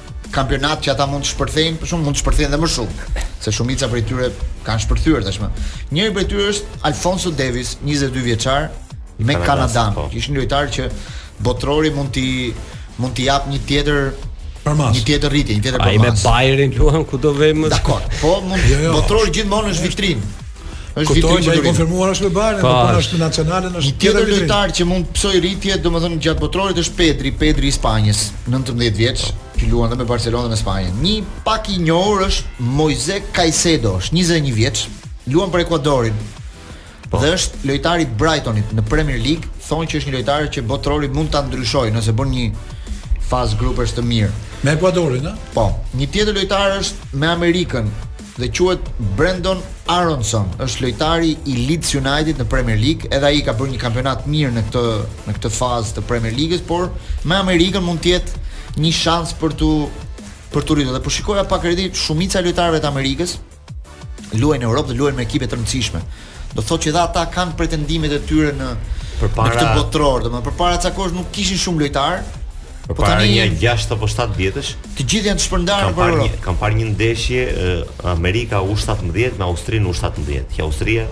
kampionat që ata mund të shpërthejnë, për shembull mund të shpërthejnë dhe më shumë, se shumica prej tyre kanë shpërthyer tashmë. Njëri prej tyre është Alfonso Davies, 22 vjeçar me Kanadan.
Po.
Janë lojtarë që botërori mund t'i mund t'i jap një tjetër
Përmasë.
Një tjetër rritje, një tjetër përmasë.
Ai me Bayern luan ku do vejë më.
Dakor. Po mund
jo, jo,
botërori gjithmonë është vitrinë. Është
viti që ai konfirmuar është me Bayern,
por
po
është
me Nacionalen, është
një tjetër lojtar që mund të pësojë rritje, domethënë gjatë botërorit është Pedri, Pedri i Spanjës, 19 vjeç, që luan dhe me Barcelonën në Spanjë. Një pak i njohur është Moises Caicedo, është 21 vjeç, luan për Ekuadorin. Po. Dhe është lojtar i Brightonit në Premier League, thonë që është një lojtar që botërori mund ta ndryshojë nëse bën një fazë grupesh të mirë.
Me Ekuadorin, a?
Po. Një tjetër lojtar është me Amerikën, dhe quhet Brenden Aaronson, është lojtari i Leeds United në Premier League, edhe ai ka bërë një kampionat të mirë në këtë në këtë fazë të Premier Ligës, por me Amerikën mund të jetë një shans për t'u për t'u rritur. Dhe po shikoja pak Redi shumica e lojtarëve të Amerikës luajnë në Europë dhe luajnë me ekipe të rëndësishme. Do thotë që dhe ata kanë pretendimet e tyre në
përpara,
në këtë botëror, domethënë përpara ca kohësh nuk kishin shumë
lojtarë.
Po
para një 6 apo 7 vjetësh,
të gjithë janë të shpërndarë
nëpër
Europë.
Kam parë një ndeshje Amerika U17 me Austrinë U17. Ja Austria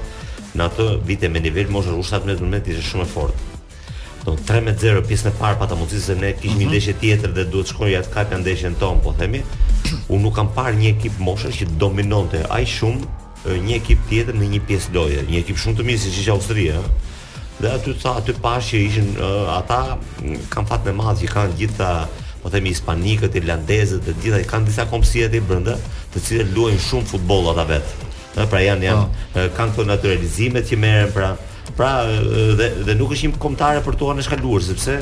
në ato vite me nivel moshe U17 ishte shumë e fortë. Pra 13-0 pjesën e parë pata mundësi se ne kishim një mhm. ndeshje tjetër dhe duhet shkoja të kapja ndeshjen tonë, po themi. Unë nuk kam parë një ekip moshe që dominonte aq shumë një ekip tjetër në një pjesë loje, një ekip shumë të mirë siç ishte Austria, dhe aty tha aty pashë që ishin uh, ata kanë fatin e madh që kanë gjitha po themi hispanikët, irlandezët dhe gjitha kanë disa kombësi aty brenda, të cilët luajnë shumë futboll ata vet. Ëh pra janë janë oh. kanë këto naturalizimet që merren pra pra dhe dhe nuk është një kombëtare për t'u anashkaluar sepse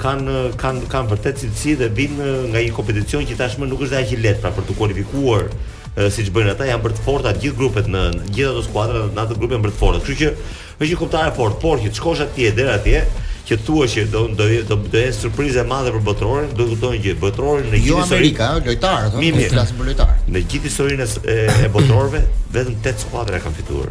kanë kanë kanë vërtet cilësi dhe vijnë nga një kompeticion që tashmë nuk është aq i lehtë pra për t'u kualifikuar siç bëjnë ata janë bërë të forta të gjithë grupet në të gjitha ato skuadra në ato grupe janë bërë të forta. Kështu që është një kombëtare e fortë, por që të shkosh atje deri atje, që të thua që do do do do jetë surpriza e madhe për botërorin, do të kuptojnë që botërorin në
jo
gjithë
historinë. Jo
Amerika,
lojtarë,
thonë,
flasim për lojtarë.
Në gjithë historinë e botërorëve vetëm 8 skuadra kanë fituar.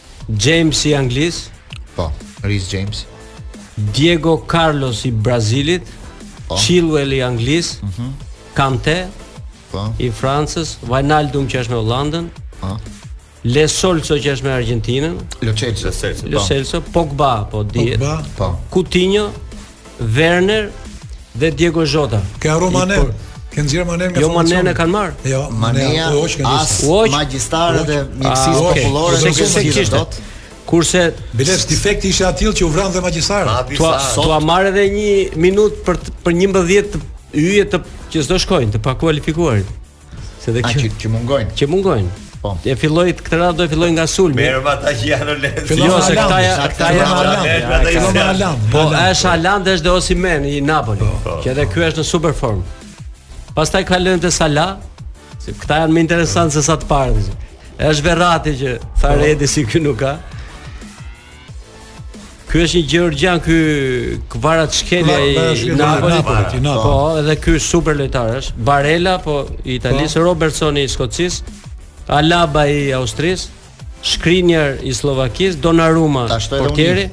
James i Anglisë.
Po, Reece James.
Diego Carlos i Brazilit.
Po.
Chilwell i Anglisë. Mhm. Mm Kante.
Po.
I Francës, Wijnaldum që është me Hollandën.
Po.
Le Celso që është me Argjentinën.
Lo
Celso.
Lo Celso, po. Pogba, po dihet.
Pogba,
po.
Coutinho, Werner dhe Diego Jota.
Ke
harru Manen.
Ke nxjerrë Manen nga
Jo Manen e kanë marrë.
Jo,
Mane
u hoq nga lista.
U
hoq magjistarët e mjekësisë
ah,
popullore do të
kishte
dot.
Kurse
biles defekti ishte i atillë që u vra dhe
magjistari.
Ah,
t'jua
t'jua marr edhe një minutë për për 11 yjet që s'do shkojnë të pakualifikuarit. Se dhe
që, që mungojnë.
Që mungojnë.
Po.
E filloi këtë radhë do e filloj nga sulmi.
Merë me ata që janë në
lezë.
Jo, se këta
janë
këta janë Haaland.
Fillon me Haaland.
Po, është Haaland është dhe Osimhen i Napolit. Po, po, që edhe po. ky është në super form. Pastaj kalojmë te Salah. Se këta janë më interesantë se sa të parë. Është Verrati që tha Redi si ky nuk ka. Ky është një gjeorgjian ky Kvaratskhelia i
Napolit.
Po, edhe ky super lojtar është. Barella po i Italisë, po. Robertson i Skocisë, Alaba i Austrisë, Skriniar i Sllovakisë, Donnarumma portieri,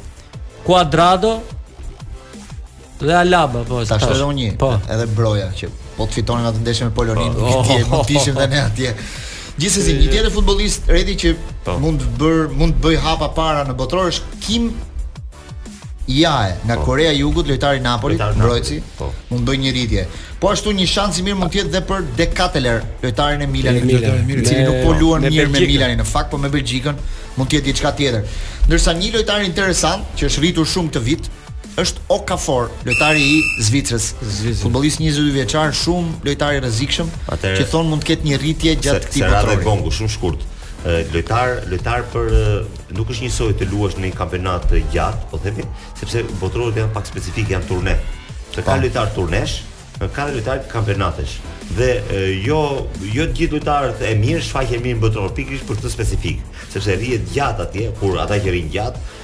Cuadrado Dhe Alaba po.
Ta shtoj edhe unë.
Po.
Edhe Broja që po të fitonin atë ndeshje me Poloninë,
po,
oh, oh, mund të oh, ishim dhe ne atje. Gjithsesi një tjetër futbollist Redi që
po.
mund të bëj mund të bëjë hapa para në botëror është Kim Jae nga po. Korea e Jugut, lojtari i Napolit, mbrojtësi.
Po.
Mund të bëjë një rritje. Po ashtu një shans i mirë mund të jetë dhe për De Ketelaere, lojtarin e Milanit, i cili nuk po luan mirë me Milanin, në fakt po me Belgjikën, mund të jetë diçka tjetër. Ndërsa një lojtar interesant që është rritur shumë këtë vit, Është Okafor, lojtari i Zvicrës. Futbollist 22 vjeçar, shumë lojtar i rrezikshëm, që them mund të ketë një rritje gjatë këtij
botërori.
Serrat e
Gongu shumë shkurt. Lojtar, lojtar për nuk është njësoj të luash në një kampionat të gjatë, po themi, sepse botërorët janë pak specifikë, janë turne. Të
po.
ka lojtarë turnesh, ka lojtarë kampionatesh. Dhe jo jo të gjithë lojtarët e mirë shfaqen mirë në botëror pikërisht për këtë specifikë, sepse rrihet gjatë atje kur ata që rrin gjatë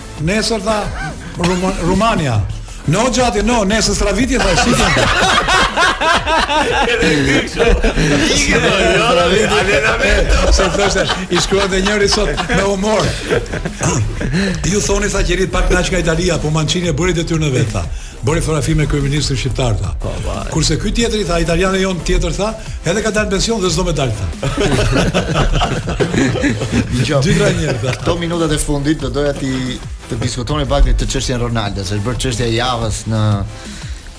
Nesër tha Ruman, Rumania. No gjati, no, nesër stërvitje tha shitje.
Ikë do, jo, do, alenamento.
Se thoshte, i shkruan dhe njëri sot me humor. Ju thoni s'ka qenë pak Panucci nga Italia, po Mancini e bëri detyrën e vet tha. Bëri fotografi me kryeministrin shqiptar tha. Po, po. Kurse ky tjetri tha italiani jonë tjetër tha, edhe ka dalë pension dhe s'do me dalë tha.
Dëgjo.
Dy gra një tha.
Këto minutat e fundit do doja ti të diskutoni pak këtë çështjen Ronaldo, se është bërë çështja e javës në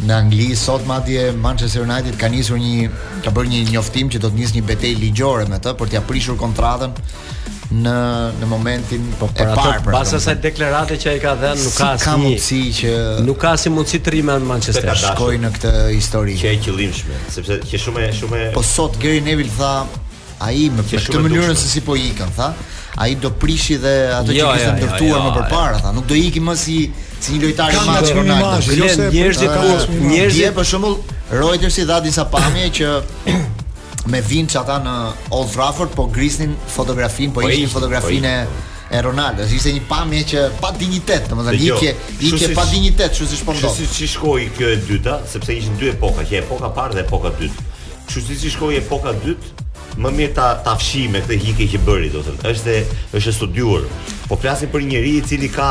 në Angli sot madje Manchester United ka nisur një ka bërë një njoftim që do të nisë një betejë ligjore me të për t'ia prishur kontratën në në momentin
po për
atë,
pas asaj deklarate që ai ka dhënë nuk ka
si
ka
mundësi që
nuk ka si mundësi të rrijë më në Manchester
të
shkoj në këtë histori
qe e qëllimshme sepse që shumë shumë
po sot Gary Neville tha ai me këtë mënyrën se si po ikën tha ai do prishë dhe ato
jo, që
kishte
jo, jo,
ndërtuar
jo,
më përpara tha nuk do ikë më si si një lojtar i madh Ronaldo
njerëzit
kanë
njerëzit
për shembull Reutersi dha disa pamje që me vin çata në Old Trafford po grisnin fotografinë, po,
po
grisnin
po
fotografinë e Ronaldo, ishte një pamje që pa dinjitet, domethënë
jo,
ikje, ikje pa dinjitet, kështu siç po
ndodh. Kështu siç shkoi kjo e dyta, sepse ishin dy epoka, që epoka parë dhe epoka dytë. Kështu siç shkoi epoka dytë, më mirë ta ta fshijë me këtë ikje që bëri, do të thënë. Është është e studiuar. Po flasim për një njeri i cili ka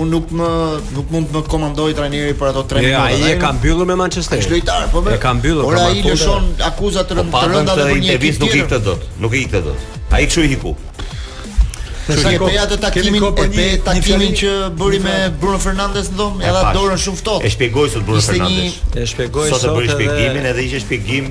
Unë nuk më nuk mund të më komandojë trajneri për ato 3 minuta.
Ai e ka mbyllur me Manchester.
Është lojtar, po më.
E ka mbyllur. Por
ai lëshon akuza të rënda të rënda për një ekip tjetër.
Nuk ikte dot. Ai kështu
iku. Sa sa kohë atë takimin e pe takimin që bëri me Bruno Fernandes në dhomë, edhe dorën shumë të ftohtë.
E shpjegoi sot Bruno Fernandes.
E shpjegoi
sot.
Sot
e
bëri
shpjegimin edhe ishte shpjegim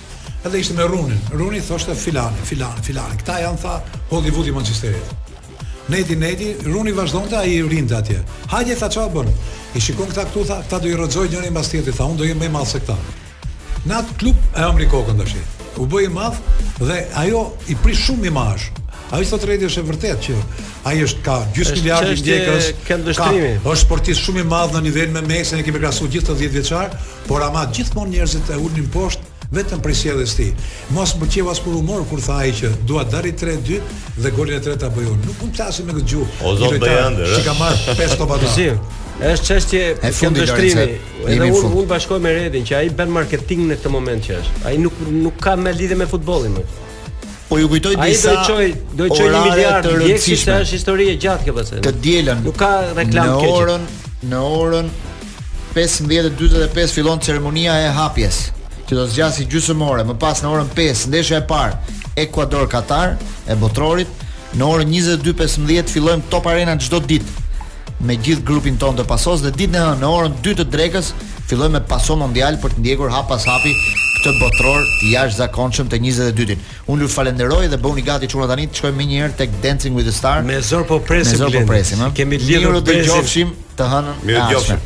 Edhe ishte me Runin. Runi thoshte filani, filani, filani. Këta janë tha Hollywood i Manchesterit. Neti, neti, Runi vazhdonte, ai rrinte atje. Hajde tha çfarë bën. I shikon këta këtu tha, këta do i rrëzoj njëri mbas tjetrit, tha unë do jem më i madh se këta. Në atë klub e ëmri kokën tash. U bë i madh dhe ajo i prish shumë imazh. Ai sot Redi është e vërtetë që ai është ka gjysmë
miliardi
ndjekës.
Është
ka është sportist shumë i madh në nivel me Messi, ne kemi krahasuar gjithë këtë 10 vjeçar, Por ama gjithmonë njerëzit e ulnin poshtë vetëm prej sjelljes së tij. Mua s'më pëlqeu as për humor kur tha ai që dua të dali 3 2 dhe golin e tretë ta bëj unë. Nuk mund të flasim me këtë gjuhë.
O zot bëj ëndërr.
Ti ke marrë 5 topa të
artë. Është çështje
e
fundit
ndërtimi.
Edhe unë unë bashkohem me Redin që ai bën marketing në këtë moment që është. Ai nuk nuk ka më lidhje me futbollin më.
Po ju kujtoj disa.
Ai do të çoj, do të çoj një miliard orare të
rëndësishme.
Sa është histori e gjatë kjo pastaj.
Të dielën.
Nuk ka reklamë
të
keqe.
Në orën, në orën 15:45 fillon ceremonia e hapjes, që do të zgjasë gjysmë ore. Më pas në orën 5, ndeshja e parë Ekuador Katar e botërorit. Në orën 22:15 fillojmë Top Arenën çdo ditë. me gjithë grupin tonë të Pasos dhe ditën e hënë në orën 2 të drekës fillojmë me Paso Mondial për të ndjekur hap pas hapi këtë botëror të jashtëzakonshëm, të 22-tin. Unë ju falenderoj dhe bëhuni gati çuna tani të shkojmë menjëherë tek Dancing with the Star.
Me zor po presim.
Me zor po presim.
Kemi.
Mirë
u
dëgjofshim të hënën.
Mirë
u
dëgjofshim.